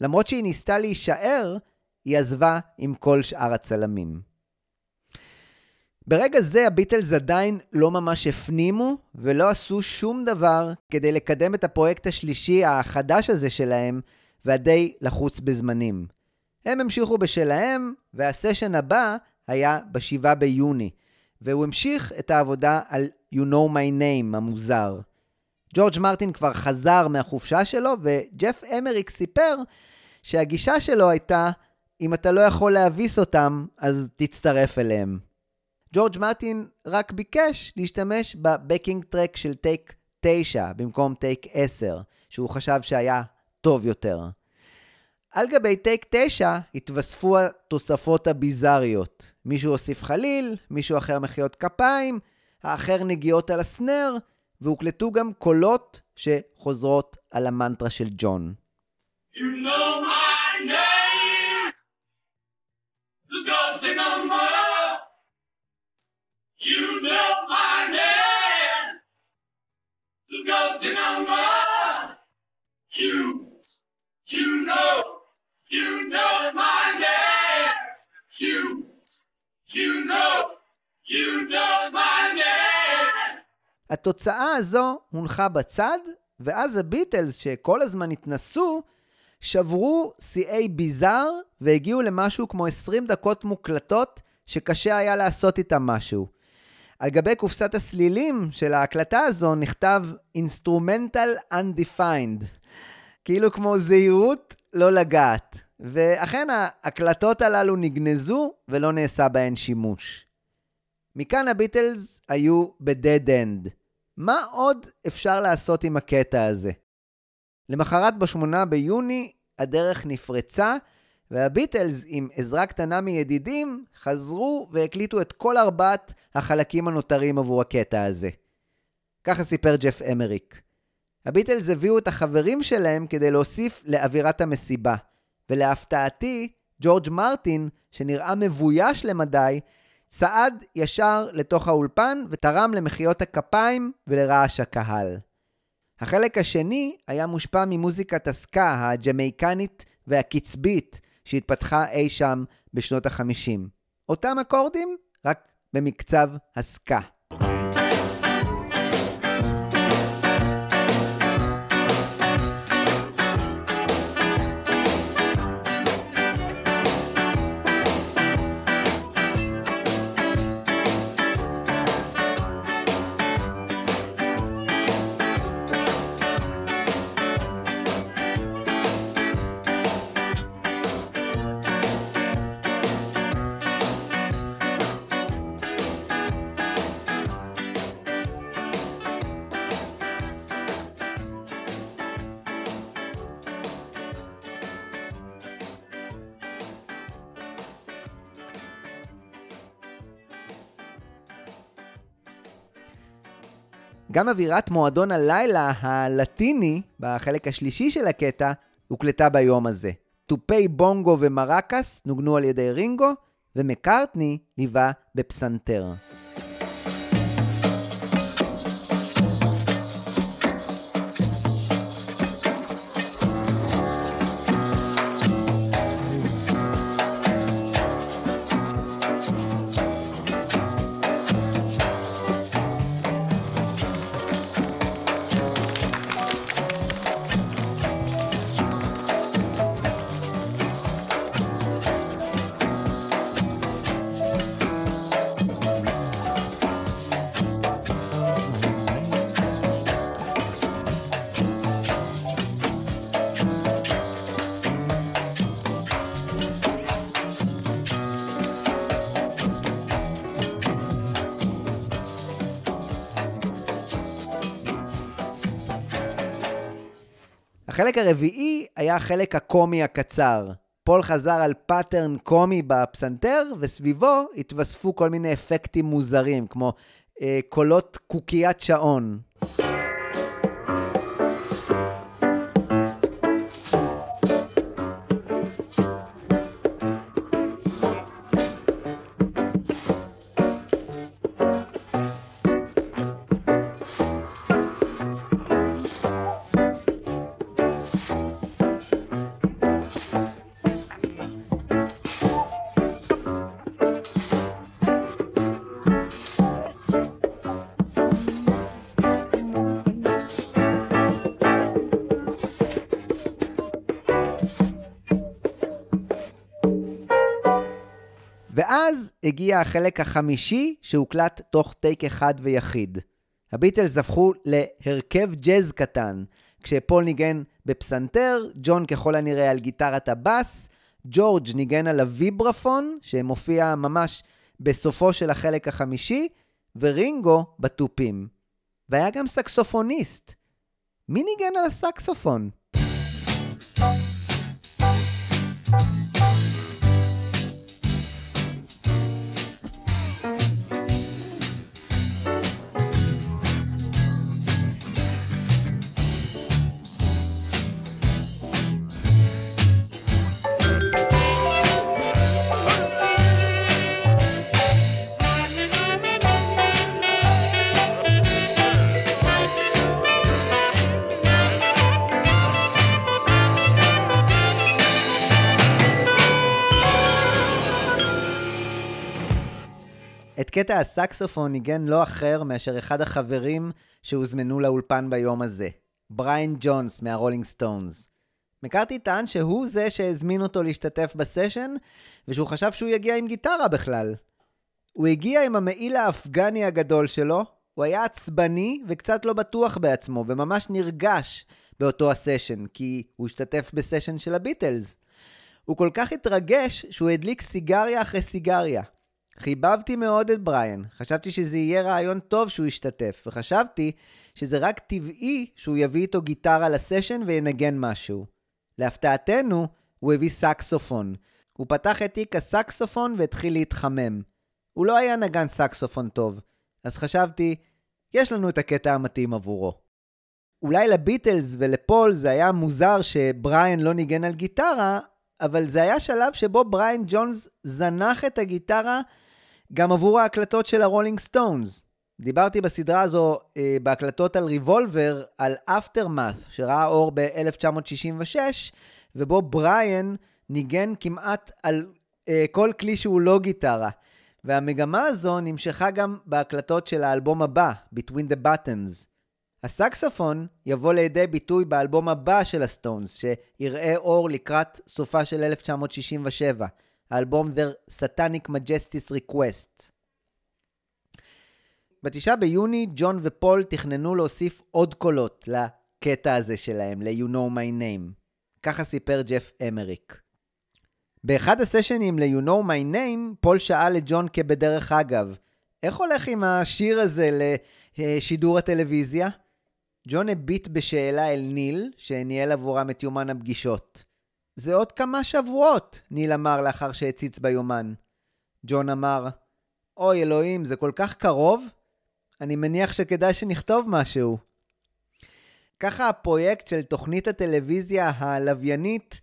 למרות שהיא ניסתה להישאר, היא עזבה עם כל שאר הצלמים. ברגע זה הביטלס עדיין לא ממש הפנימו ולא עשו שום דבר כדי לקדם את הפרויקט השלישי החדש הזה שלהם והדי לחוץ בזמנים. הם המשיכו בשלהם, והסשן הבא היה ב-7 ביוני, והוא המשיך את העבודה על You Know My Name המוזר. ג'ורג' מרטין כבר חזר מהחופשה שלו, וג'ף אמריק סיפר שהגישה שלו הייתה, אם אתה לא יכול להביס אותם, אז תצטרף אליהם. ג'ורג' מרטין רק ביקש להשתמש ב backing track של טייק 9 במקום טייק 10, שהוא חשב שהיה טוב יותר. על גבי טייק 9 התווספו התוספות הביזריות. מישהו הוסיף חליל, מישהו אחר מחיאות כפיים, האחר נגיעות על הסנר, והוקלטו גם קולות שחוזרות על המנטרה של ג'ון. You know my you know, you know my name. You, you know, you know my name. התוצאה הזו הונחה בצד, ואז הביטלס, שכל הזמן התנסו, שברו שיאי ביזאר והגיעו למשהו כמו 20 דקות מוקלטות שקשה היה לעשות איתם משהו. על גבי קופסת הסלילים של ההקלטה הזו נכתב Instrumental Undefined, כאילו כמו זהירות לא לגעת. ואכן ההקלטות הללו נגנזו ולא נעשה בהן שימוש. מכאן הביטלס היו ב-dead end. מה עוד אפשר לעשות עם הקטע הזה? למחרת ב-8 ביוני הדרך נפרצה, והביטלס עם עזרה קטנה מידידים חזרו והקליטו את כל ארבעת החלקים הנותרים עבור הקטע הזה. ככה סיפר ג'ף אמריק. הביטלס הביאו את החברים שלהם כדי להוסיף לאווירת המסיבה, ולהפתעתי, ג'ורג' מרטין, שנראה מבויש למדי, צעד ישר לתוך האולפן ותרם למחיאות הכפיים ולרעש הקהל. החלק השני היה מושפע ממוזיקת הסקה הג'מייקנית והקצבית שהתפתחה אי שם בשנות החמישים. אותם אקורדים, רק במקצב הסקה. גם אווירת מועדון הלילה הלטיני, בחלק השלישי של הקטע, הוקלטה ביום הזה. תופי בונגו ומרקס נוגנו על ידי רינגו, ומקארטני ליווה בפסנתר. החלק הרביעי היה החלק הקומי הקצר. פול חזר על pattern קומי בפסנתר, וסביבו התווספו כל מיני אפקטים מוזרים, כמו אה, קולות קוקיית שעון. הגיע החלק החמישי שהוקלט תוך טייק אחד ויחיד. הביטלס הפכו להרכב ג'אז קטן, כשפול ניגן בפסנתר, ג'ון ככל הנראה על גיטרת הבאס, ג'ורג' ניגן על הוויברפון, שמופיע ממש בסופו של החלק החמישי, ורינגו בתופים. והיה גם סקסופוניסט. מי ניגן על הסקסופון? את קטע הסקסופון ניגן לא אחר מאשר אחד החברים שהוזמנו לאולפן ביום הזה, בריין ג'ונס מהרולינג סטונס. מקארתני טען שהוא זה שהזמין אותו להשתתף בסשן, ושהוא חשב שהוא יגיע עם גיטרה בכלל. הוא הגיע עם המעיל האפגני הגדול שלו, הוא היה עצבני וקצת לא בטוח בעצמו, וממש נרגש באותו הסשן, כי הוא השתתף בסשן של הביטלס. הוא כל כך התרגש שהוא הדליק סיגריה אחרי סיגריה. חיבבתי מאוד את בריאן, חשבתי שזה יהיה רעיון טוב שהוא ישתתף, וחשבתי שזה רק טבעי שהוא יביא איתו גיטרה לסשן וינגן משהו. להפתעתנו, הוא הביא סקסופון. הוא פתח את תיק הסקסופון והתחיל להתחמם. הוא לא היה נגן סקסופון טוב, אז חשבתי, יש לנו את הקטע המתאים עבורו. אולי לביטלס ולפול זה היה מוזר שבריאן לא ניגן על גיטרה, אבל זה היה שלב שבו בריאן ג'ונס זנח את הגיטרה גם עבור ההקלטות של הרולינג סטונס. דיברתי בסדרה הזו אה, בהקלטות על ריבולבר, על Aftermath, שראה אור ב-1966, ובו בריאן ניגן כמעט על אה, כל כלי שהוא לא גיטרה. והמגמה הזו נמשכה גם בהקלטות של האלבום הבא, Between the Buttons. הסקסופון יבוא לידי ביטוי באלבום הבא של הסטונס, שיראה אור לקראת סופה של 1967. האלבום The Satanic Majesties Request. בתשעה ביוני, ג'ון ופול תכננו להוסיף עוד קולות לקטע הזה שלהם, ל-You know my name. ככה סיפר ג'ף אמריק. באחד הסשנים ל-You know my name, פול שאל לג'ון כבדרך אגב, איך הולך עם השיר הזה לשידור הטלוויזיה? ג'ון הביט בשאלה אל ניל, שניהל עבורם את יומן הפגישות. זה עוד כמה שבועות, ניל אמר לאחר שהציץ ביומן. ג'ון אמר, אוי אלוהים, זה כל כך קרוב. אני מניח שכדאי שנכתוב משהו. ככה הפרויקט של תוכנית הטלוויזיה הלוויינית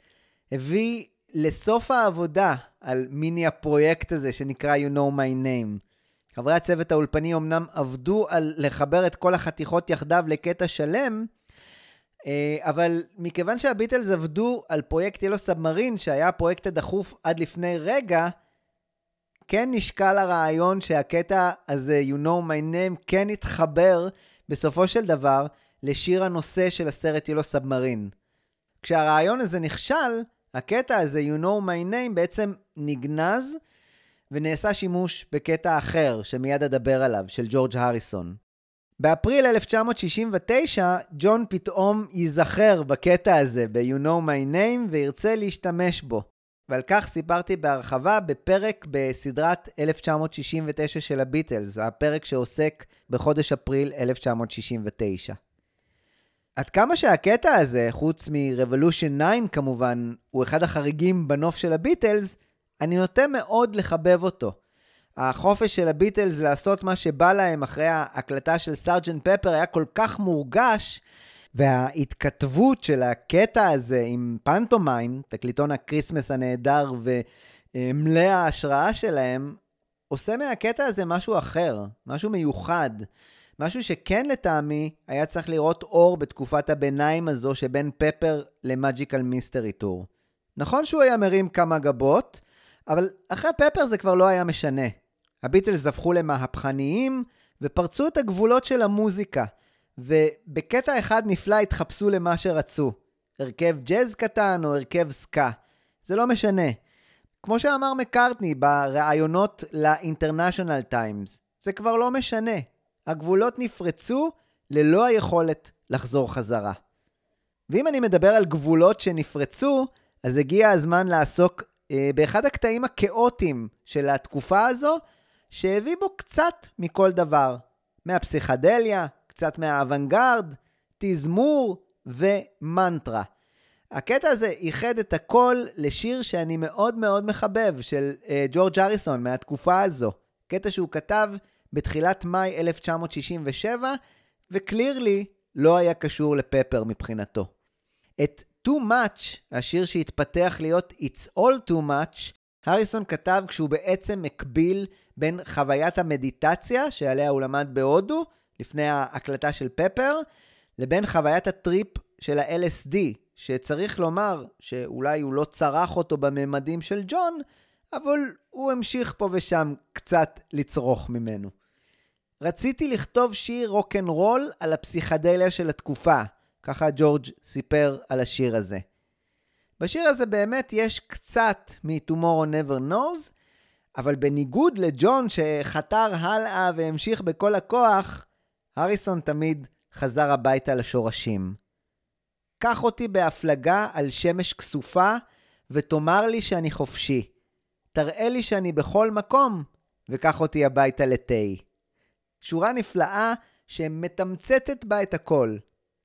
הביא לסוף העבודה על מיני הפרויקט הזה שנקרא You know my name. חברי הצוות האולפני אמנם עבדו על לחבר את כל החתיכות יחדיו לקטע שלם, אבל מכיוון שהביטלס עבדו על פרויקט Yellow Submarine, שהיה הפרויקט הדחוף עד לפני רגע, כן נשקל הרעיון שהקטע הזה, You know my name, כן יתחבר בסופו של דבר לשיר הנושא של הסרט Yellow Submarine. כשהרעיון הזה נכשל, הקטע הזה, You know my name, בעצם נגנז ונעשה שימוש בקטע אחר, שמיד אדבר עליו, של ג'ורג' הריסון. באפריל 1969, ג'ון פתאום ייזכר בקטע הזה, ב-You know my name, וירצה להשתמש בו. ועל כך סיפרתי בהרחבה בפרק בסדרת 1969 של הביטלס, הפרק שעוסק בחודש אפריל 1969. עד כמה שהקטע הזה, חוץ מ-Revolution 9 כמובן, הוא אחד החריגים בנוף של הביטלס, אני נוטה מאוד לחבב אותו. החופש של הביטלס לעשות מה שבא להם אחרי ההקלטה של Sergeant Pepper היה כל כך מורגש, וההתכתבות של הקטע הזה עם Pantomime, תקליטון ה Christmas הנהדר ומלא ההשראה שלהם, עושה מהקטע הזה משהו אחר, משהו מיוחד. משהו שכן לטעמי היה צריך לראות אור בתקופת הביניים הזו שבין Pepper ל Magical Mystery Tour. נכון שהוא היה מרים כמה גבות, אבל אחרי פפר זה כבר לא היה משנה. הביטלס הפכו למהפכניים ופרצו את הגבולות של המוזיקה, ובקטע אחד נפלא התחפשו למה שרצו. הרכב ג'אז קטן או הרכב סקה. זה לא משנה. כמו שאמר מקארטני בראיונות לאינטרנשיונל טיימס, זה כבר לא משנה. הגבולות נפרצו ללא היכולת לחזור חזרה. ואם אני מדבר על גבולות שנפרצו, אז הגיע הזמן לעסוק אה, באחד הקטעים הכאוטיים של התקופה הזו, שהביא בו קצת מכל דבר. מהפסיכדליה, קצת מהאוונגרד, תזמור ומנטרה. הקטע הזה איחד את הכל לשיר שאני מאוד מאוד מחבב, של אה, ג'ורג' אריסון מהתקופה הזו. קטע שהוא כתב בתחילת מאי 1967, וקלירלי לא היה קשור לפפר מבחינתו. את Too Much, השיר שהתפתח להיות It's All Too Much, הריסון כתב כשהוא בעצם מקביל בין חוויית המדיטציה, שעליה הוא למד בהודו, לפני ההקלטה של פפר, לבין חוויית הטריפ של ה-LSD, שצריך לומר שאולי הוא לא צרח אותו בממדים של ג'ון, אבל הוא המשיך פה ושם קצת לצרוך ממנו. רציתי לכתוב שיר רוקנרול על הפסיכדליה של התקופה, ככה ג'ורג' סיפר על השיר הזה. בשיר הזה באמת יש קצת מ-Tomorrow Never Knows, אבל בניגוד לג'ון שחתר הלאה והמשיך בכל הכוח, הריסון תמיד חזר הביתה לשורשים. קח אותי בהפלגה על שמש כסופה, ותאמר לי שאני חופשי. תראה לי שאני בכל מקום, וקח אותי הביתה לתה. שורה נפלאה שמתמצתת בה את הכל.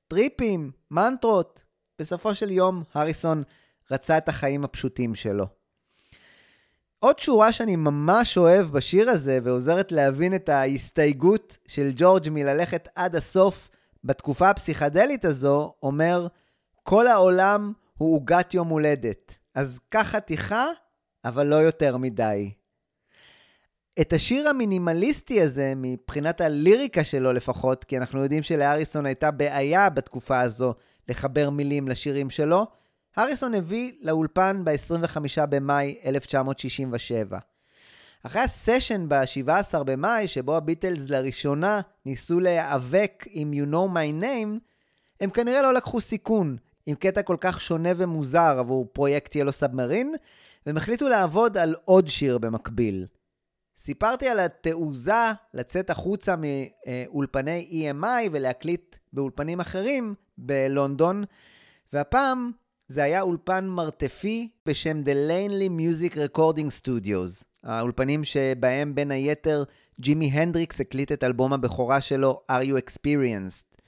טריפים, מנטרות. בסופו של יום, הריסון רצה את החיים הפשוטים שלו. עוד שורה שאני ממש אוהב בשיר הזה, ועוזרת להבין את ההסתייגות של ג'ורג' מללכת עד הסוף בתקופה הפסיכדלית הזו, אומר, כל העולם הוא עוגת יום הולדת. אז קח חתיכה, אבל לא יותר מדי. את השיר המינימליסטי הזה, מבחינת הליריקה שלו לפחות, כי אנחנו יודעים שלהריסון הייתה בעיה בתקופה הזו לחבר מילים לשירים שלו, הריסון הביא לאולפן ב-25 במאי 1967. אחרי הסשן ב-17 במאי, שבו הביטלס לראשונה ניסו להיאבק עם You know my name, הם כנראה לא לקחו סיכון עם קטע כל כך שונה ומוזר עבור פרויקט Yellow Submarine, והם החליטו לעבוד על עוד שיר במקביל. סיפרתי על התעוזה לצאת החוצה מאולפני EMI ולהקליט באולפנים אחרים בלונדון, והפעם זה היה אולפן מרתפי בשם De Lane Lea Music Recording Studios, האולפנים שבהם בין היתר ג'ימי הנדריקס הקליט את אלבום הבכורה שלו, are you experienced.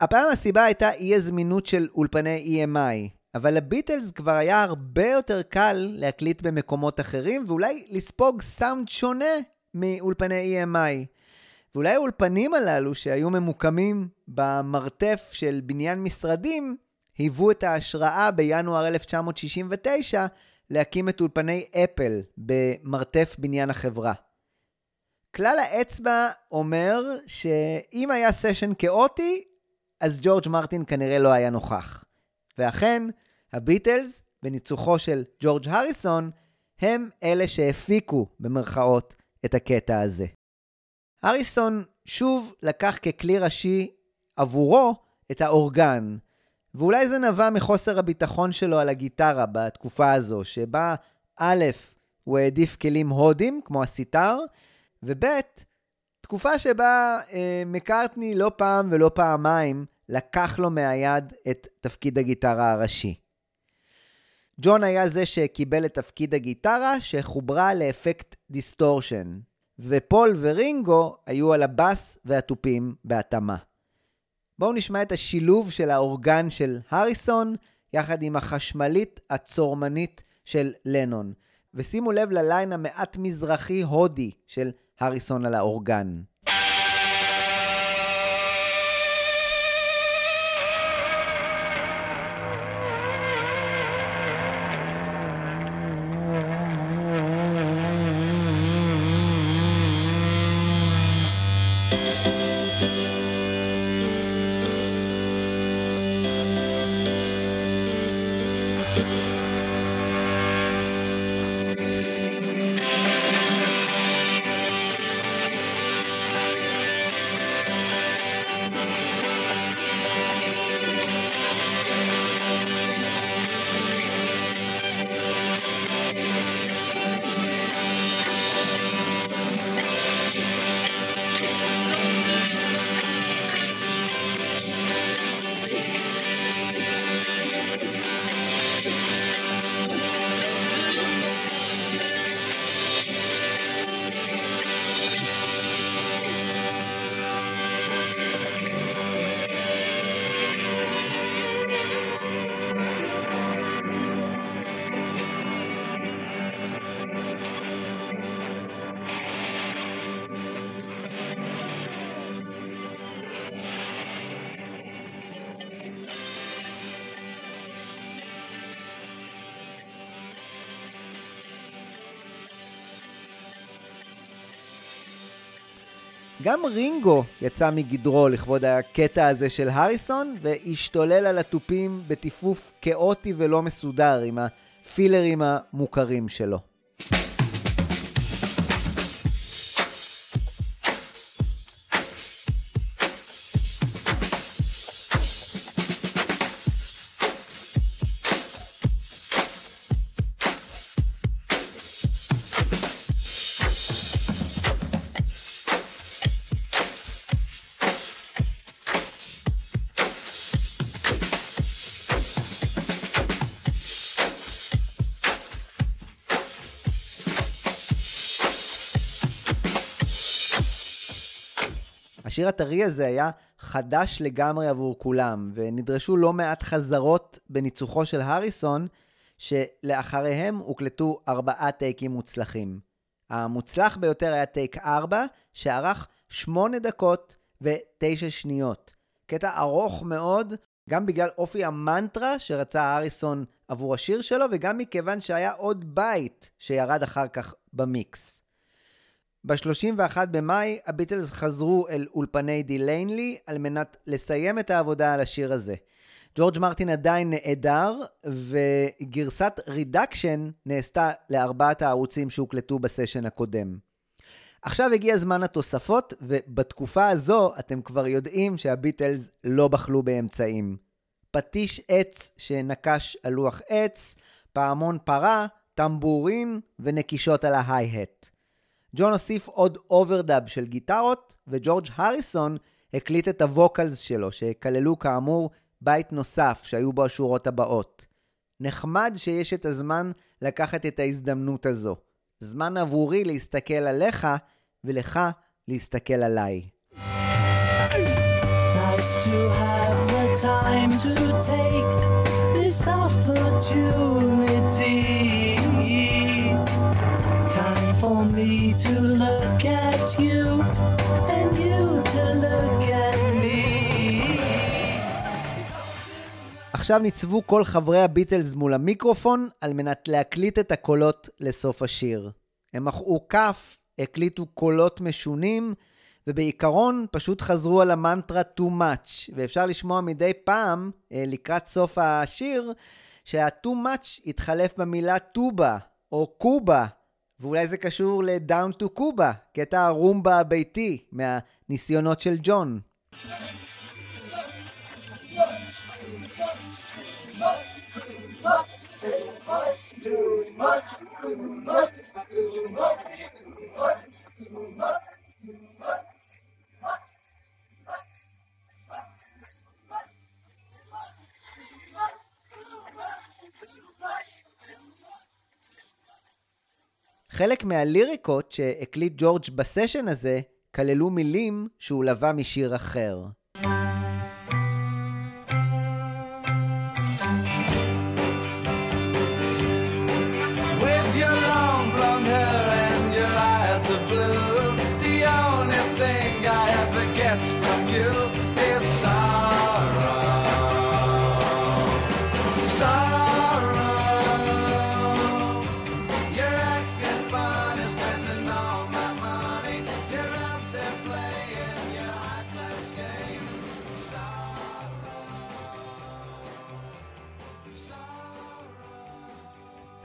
הפעם הסיבה הייתה אי הזמינות של אולפני EMI, אבל לביטלס כבר היה הרבה יותר קל להקליט במקומות אחרים, ואולי לספוג סאונד שונה מאולפני EMI. ואולי האולפנים הללו, שהיו ממוקמים במרתף של בניין משרדים, היוו את ההשראה בינואר 1969 להקים את אולפני אפל במרתף בניין החברה. כלל האצבע אומר שאם היה סשן כאוטי, אז ג'ורג' מרטין כנראה לא היה נוכח. ואכן, הביטלס, בניצוחו של ג'ורג' הריסון, הם אלה שהפיקו, במרכאות, את הקטע הזה. הריסון שוב לקח ככלי ראשי עבורו את האורגן, ואולי זה נבע מחוסר הביטחון שלו על הגיטרה בתקופה הזו, שבה א', הוא העדיף כלים הודים, כמו הסיטר, וב', תקופה שבה אה, מקארטני לא פעם ולא פעמיים לקח לו מהיד את תפקיד הגיטרה הראשי. ג'ון היה זה שקיבל את תפקיד הגיטרה שחוברה לאפקט distortion, ופול ורינגו היו על הבאס והתופים בהתאמה. בואו נשמע את השילוב של האורגן של הריסון יחד עם החשמלית הצורמנית של לנון. ושימו לב לליין המעט מזרחי הודי של הריסון על האורגן. גם רינגו יצא מגדרו לכבוד הקטע הזה של הריסון, והשתולל על התופים בטיפוף כאוטי ולא מסודר עם הפילרים המוכרים שלו. השיר הטרי הזה היה חדש לגמרי עבור כולם, ונדרשו לא מעט חזרות בניצוחו של הריסון, שלאחריהם הוקלטו ארבעה טייקים מוצלחים. המוצלח ביותר היה טייק 4, שארך 8 דקות ו-9 שניות. קטע ארוך מאוד, גם בגלל אופי המנטרה שרצה הריסון עבור השיר שלו, וגם מכיוון שהיה עוד בית שירד אחר כך במיקס. ב-31 במאי הביטלס חזרו אל אולפני די ליינלי על מנת לסיים את העבודה על השיר הזה. ג'ורג' מרטין עדיין נעדר, וגרסת רידקשן נעשתה לארבעת הערוצים שהוקלטו בסשן הקודם. עכשיו הגיע זמן התוספות, ובתקופה הזו אתם כבר יודעים שהביטלס לא בחלו באמצעים. פטיש עץ שנקש על לוח עץ, פעמון פרה, טמבורין ונקישות על ה hi-hat. ג'ון הוסיף עוד overdub של גיטרות, וג'ורג' הריסון הקליט את ה vocals שלו, שכללו כאמור בית נוסף שהיו בו השורות הבאות. נחמד שיש את הזמן לקחת את ההזדמנות הזו. זמן עבורי להסתכל עליך, ולך להסתכל עליי. Nice to have the time to take this. For me to look at you and you to look at me. עכשיו ניצבו כל חברי הביטלס מול המיקרופון על מנת להקליט את הקולות לסוף השיר. הם מחאו כף, הקליטו קולות משונים, ובעיקרון פשוט חזרו על המנטרה too much, ואפשר לשמוע מדי פעם, אה, לקראת סוף השיר, שה-too much התחלף במילה טובה, או קובה, ואולי זה קשור ל-down to קובה, קטע הרומבה הביתי מהניסיונות של ג'ון. חלק מהליריקות שהקליט ג'ורג' בסשן הזה כללו מילים שהוא לווה משיר אחר.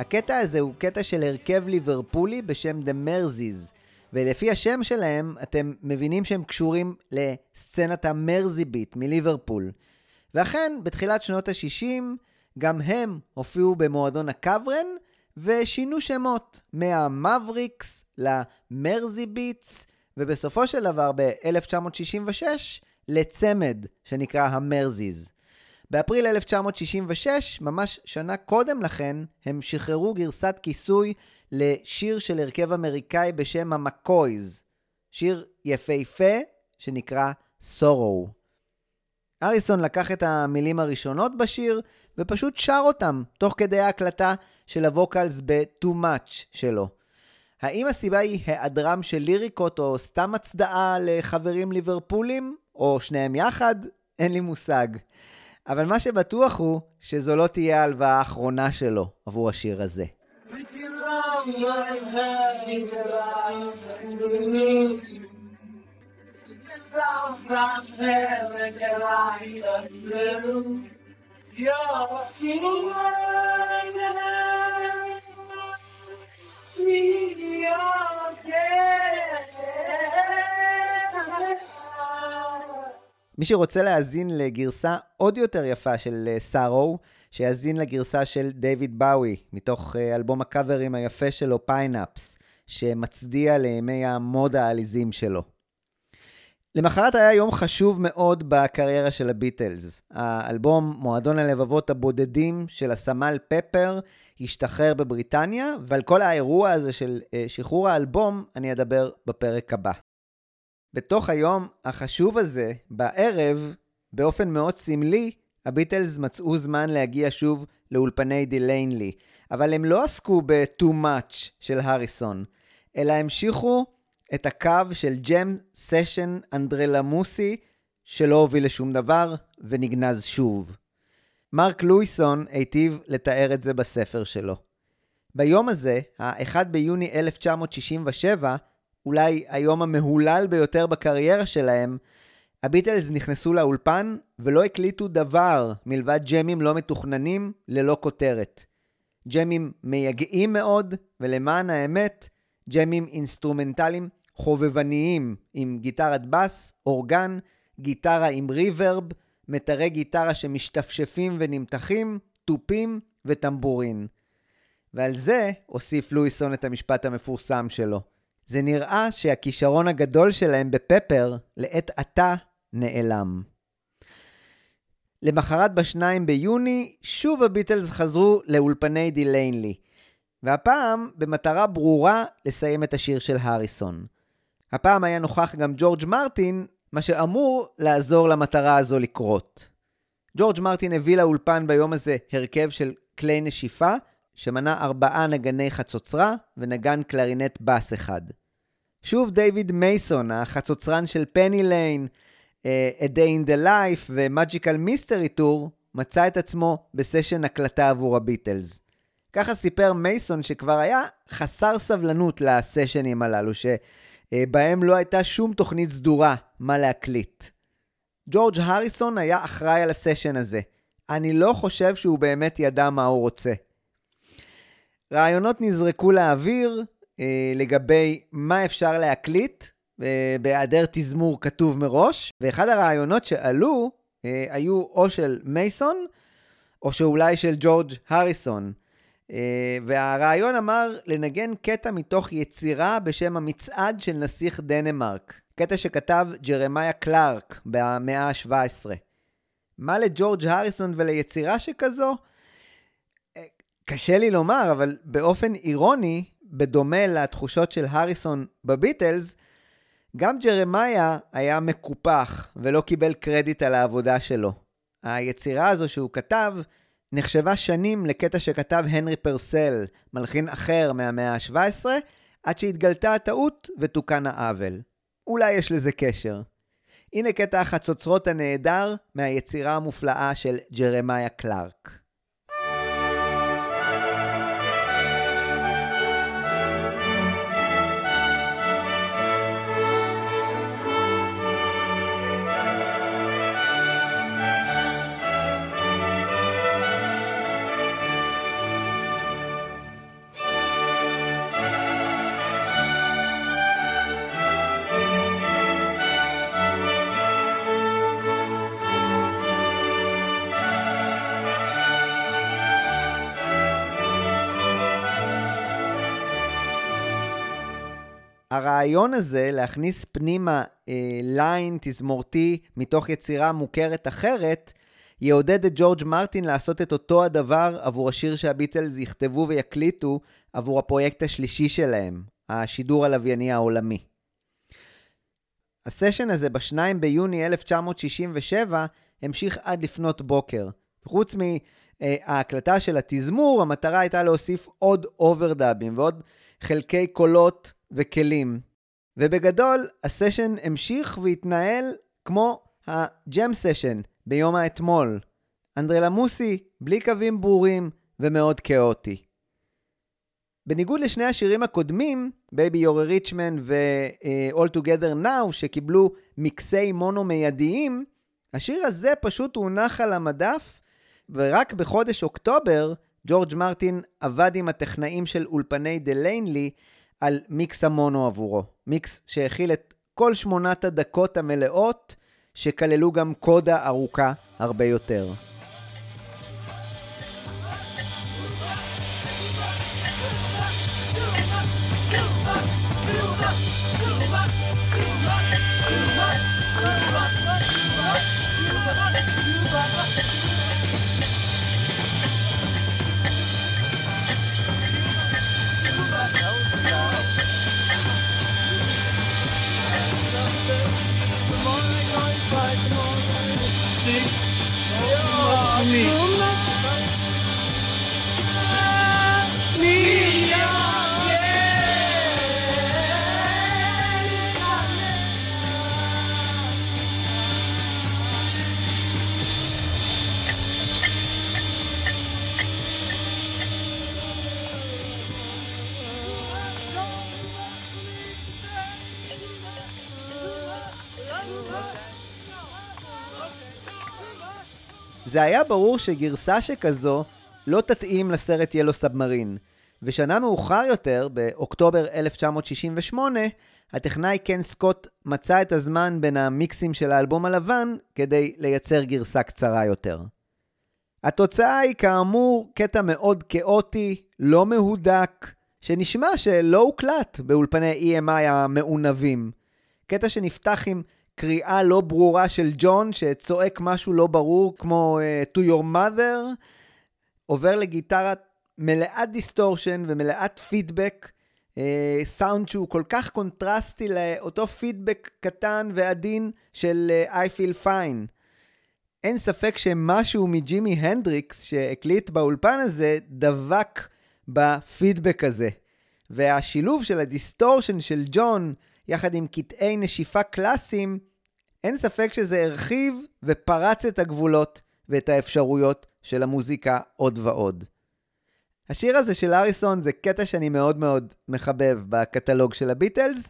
הקטע הזה הוא קטע של הרכב ליברפולי בשם The Merzies, ולפי השם שלהם אתם מבינים שהם קשורים לסצנת המרזי ביט מליברפול. ואכן, בתחילת שנות ה-60, גם הם הופיעו במועדון הקברן, ושינו שמות מהמבריקס למרזי ביטס, ובסופו של דבר ב-1966 לצמד שנקרא המרזיז. באפריל 1966, ממש שנה קודם לכן, הם שחררו גרסת כיסוי לשיר של הרכב אמריקאי בשם המקויז. שיר יפהפה שנקרא Sorrow. אריסון לקח את המילים הראשונות בשיר ופשוט שר אותם תוך כדי ההקלטה של הווקלס ב-too much שלו. האם הסיבה היא היעדרם של ליריקות או סתם הצדעה לחברים ליברפולים, או שניהם יחד? אין לי מושג. אבל מה שבטוח הוא שזו לא תהיה ההלוואה האחרונה שלו עבור השיר הזה. Your מי שרוצה להאזין לגרסה עוד יותר יפה של Sorrow, שיאזין לגרסה של דיוויד באוי, מתוך אה, אלבום הקאברים היפה שלו, Pin Ups, שמצדיע לימי ה mod העליזים שלו. למחרת היה יום חשוב מאוד בקריירה של הביטלס. האלבום מועדון הלבבות הבודדים של הסמל פפר השתחרר בבריטניה, ועל כל האירוע הזה של אה, שחרור האלבום אני אדבר בפרק הבא. בתוך היום החשוב הזה, בערב, באופן מאוד סמלי, הביטלס מצאו זמן להגיע שוב לאולפני De Lane Lea, אבל הם לא עסקו ב-too much של הריסון, אלא המשיכו את הקו של jam session אנדרלמוסי, שלא הוביל לשום דבר ונגנז שוב. מרק לואיסון היטיב לתאר את זה בספר שלו. ביום הזה, ה-1 ביוני 1967, אולי היום המהולל ביותר בקריירה שלהם, הביטלס נכנסו לאולפן ולא הקליטו דבר מלבד ג'מים לא מתוכננים ללא כותרת. ג'מים מייגעים מאוד, ולמען האמת, ג'מים אינסטרומנטליים חובבניים עם גיטרת בס, אורגן, גיטרה עם reverb, מיתרי גיטרה שמשתפשפים ונמתחים, תופים וטמבורין. ועל זה הוסיף לואיסון את המשפט המפורסם שלו. זה נראה שהכישרון הגדול שלהם ב Pepper לעת עתה נעלם. למחרת ב-2 ביוני, שוב הביטלס חזרו לאולפני De Lane Lea, והפעם במטרה ברורה לסיים את השיר של הריסון. הפעם היה נוכח גם ג'ורג' מרטין, מה שאמור לעזור למטרה הזו לקרות. ג'ורג' מרטין הביא לאולפן ביום הזה הרכב של כלי נשיפה, שמנה ארבעה נגני חצוצרה ונגן קלרינט בס אחד. שוב דיוויד מייסון, החצוצרן של Penny Lane, אה, A Day in the Life ו-Magical Mystery Tour, מצא את עצמו בסשן הקלטה עבור הביטלס. ככה סיפר מייסון שכבר היה חסר סבלנות לסשנים הללו, שבהם לא הייתה שום תוכנית סדורה מה להקליט. ג'ורג' הריסון היה אחראי על הסשן הזה. אני לא חושב שהוא באמת ידע מה הוא רוצה. רעיונות נזרקו לאוויר אה, לגבי מה אפשר להקליט אה, בהיעדר תזמור כתוב מראש, ואחד הרעיונות שעלו אה, היו או של מייסון, או שאולי של ג'ורג' הריסון. אה, והרעיון אמר לנגן קטע מתוך יצירה בשם המצעד של נסיך דנמרק. קטע שכתב ג'רמיה קלארק במאה ה-17. מה לג'ורג' הריסון וליצירה שכזו? אה, קשה לי לומר, אבל באופן אירוני, בדומה לתחושות של הריסון בביטלס, גם ג'רמיה היה מקופח ולא קיבל קרדיט על העבודה שלו. היצירה הזו שהוא כתב נחשבה שנים לקטע שכתב הנרי פרסל, מלחין אחר מהמאה ה-17, עד שהתגלתה הטעות ותוקן העוול. אולי יש לזה קשר. הנה קטע החצוצרות הנהדר מהיצירה המופלאה של ג'רמיה קלארק. הרעיון הזה להכניס פנימה אה, line תזמורתי מתוך יצירה מוכרת אחרת, יעודד את ג'ורג' מרטין לעשות את אותו הדבר עבור השיר שהביטלס יכתבו ויקליטו עבור הפרויקט השלישי שלהם, השידור הלווייני העולמי. הסשן הזה ב-2 ביוני 1967 המשיך עד לפנות בוקר. חוץ מההקלטה של התזמור, המטרה הייתה להוסיף עוד אוברדאבים ועוד חלקי קולות וכלים. ובגדול, הסשן המשיך והתנהל כמו הג'ם סשן ביום האתמול. אנדרלמוסי, בלי קווים ברורים ומאוד כאוטי. בניגוד לשני השירים הקודמים, You're a Richman ו-All Together Now, שקיבלו מקסי מונו מיידיים, השיר הזה פשוט הונח על המדף, ורק בחודש אוקטובר, ג'ורג' מרטין עבד עם הטכנאים של אולפני דה ליינלי על מיקס המונו עבורו. מיקס שהכיל את כל שמונת הדקות המלאות, שכללו גם קודה ארוכה הרבה יותר. זה היה ברור שגרסה שכזו לא תתאים לסרט ילו סאבמרין, ושנה מאוחר יותר, באוקטובר 1968, הטכנאי קן סקוט מצא את הזמן בין המיקסים של האלבום הלבן כדי לייצר גרסה קצרה יותר. התוצאה היא כאמור קטע מאוד כאוטי, לא מהודק, שנשמע שלא הוקלט באולפני EMI המעונבים. קטע שנפתח עם קריאה לא ברורה של ג'ון שצועק משהו לא ברור כמו אה, to your mother, עובר לגיטרה מלאת דיסטורשן ומלאת פידבק, סאונד שהוא כל כך קונטרסטי לאותו פידבק קטן ועדין של אה, I feel fine. אין ספק שמשהו מג'ימי הנדריקס שהקליט באולפן הזה דבק בפידבק הזה. והשילוב של הדיסטורשן של ג'ון, יחד עם קטעי נשיפה קלאסיים, אין ספק שזה הרחיב ופרץ את הגבולות ואת האפשרויות של המוזיקה עוד ועוד. השיר הזה של אריסון זה קטע שאני מאוד מאוד מחבב בקטלוג של הביטלס,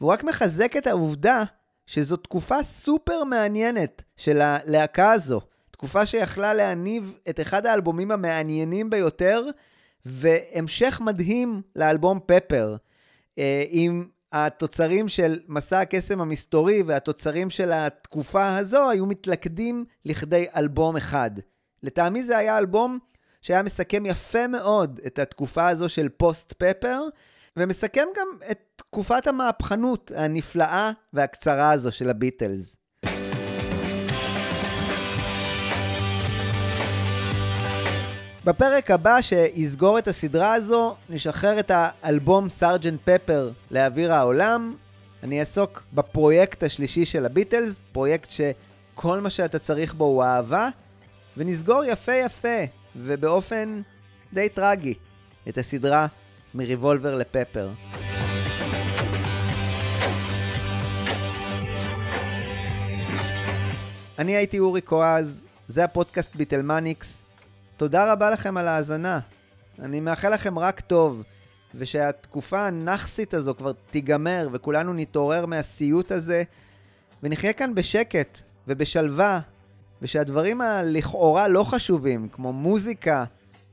והוא רק מחזק את העובדה שזו תקופה סופר מעניינת של הלהקה הזו. תקופה שיכלה להניב את אחד האלבומים המעניינים ביותר, והמשך מדהים לאלבום פפר. אה, עם התוצרים של מסע הקסם המסתורי והתוצרים של התקופה הזו היו מתלכדים לכדי אלבום אחד. לטעמי זה היה אלבום שהיה מסכם יפה מאוד את התקופה הזו של פוסט פפר, ומסכם גם את תקופת המהפכנות הנפלאה והקצרה הזו של הביטלס. בפרק הבא שיסגור את הסדרה הזו, נשחרר את האלבום סארג'נט פפר לאוויר העולם. אני אעסוק בפרויקט השלישי של הביטלס, פרויקט שכל מה שאתה צריך בו הוא אהבה, ונסגור יפה יפה, ובאופן די טרגי, את הסדרה מריבולבר לפפר. אני הייתי אורי קואז, זה הפודקאסט ביטלמניקס. תודה רבה לכם על ההאזנה. אני מאחל לכם רק טוב, ושהתקופה הנכסית הזו כבר תיגמר, וכולנו נתעורר מהסיוט הזה, ונחיה כאן בשקט ובשלווה, ושהדברים הלכאורה לא חשובים, כמו מוזיקה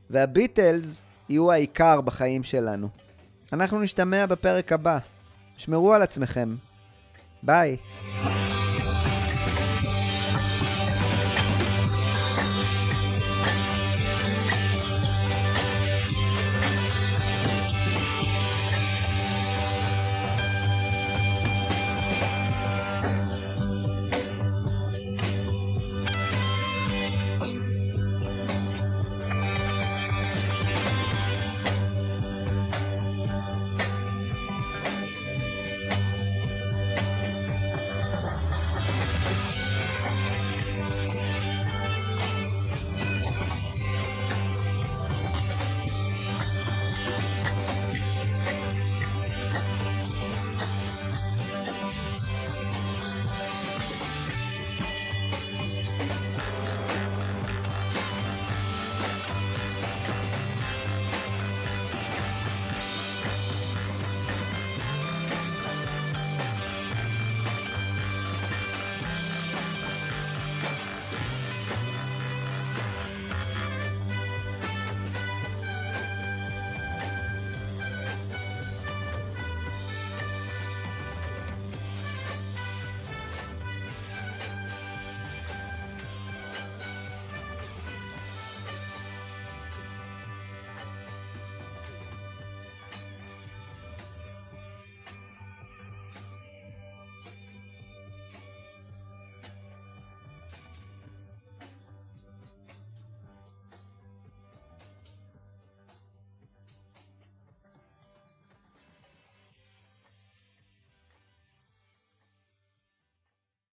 והביטלס, יהיו העיקר בחיים שלנו. אנחנו נשתמע בפרק הבא. שמרו על עצמכם. ביי.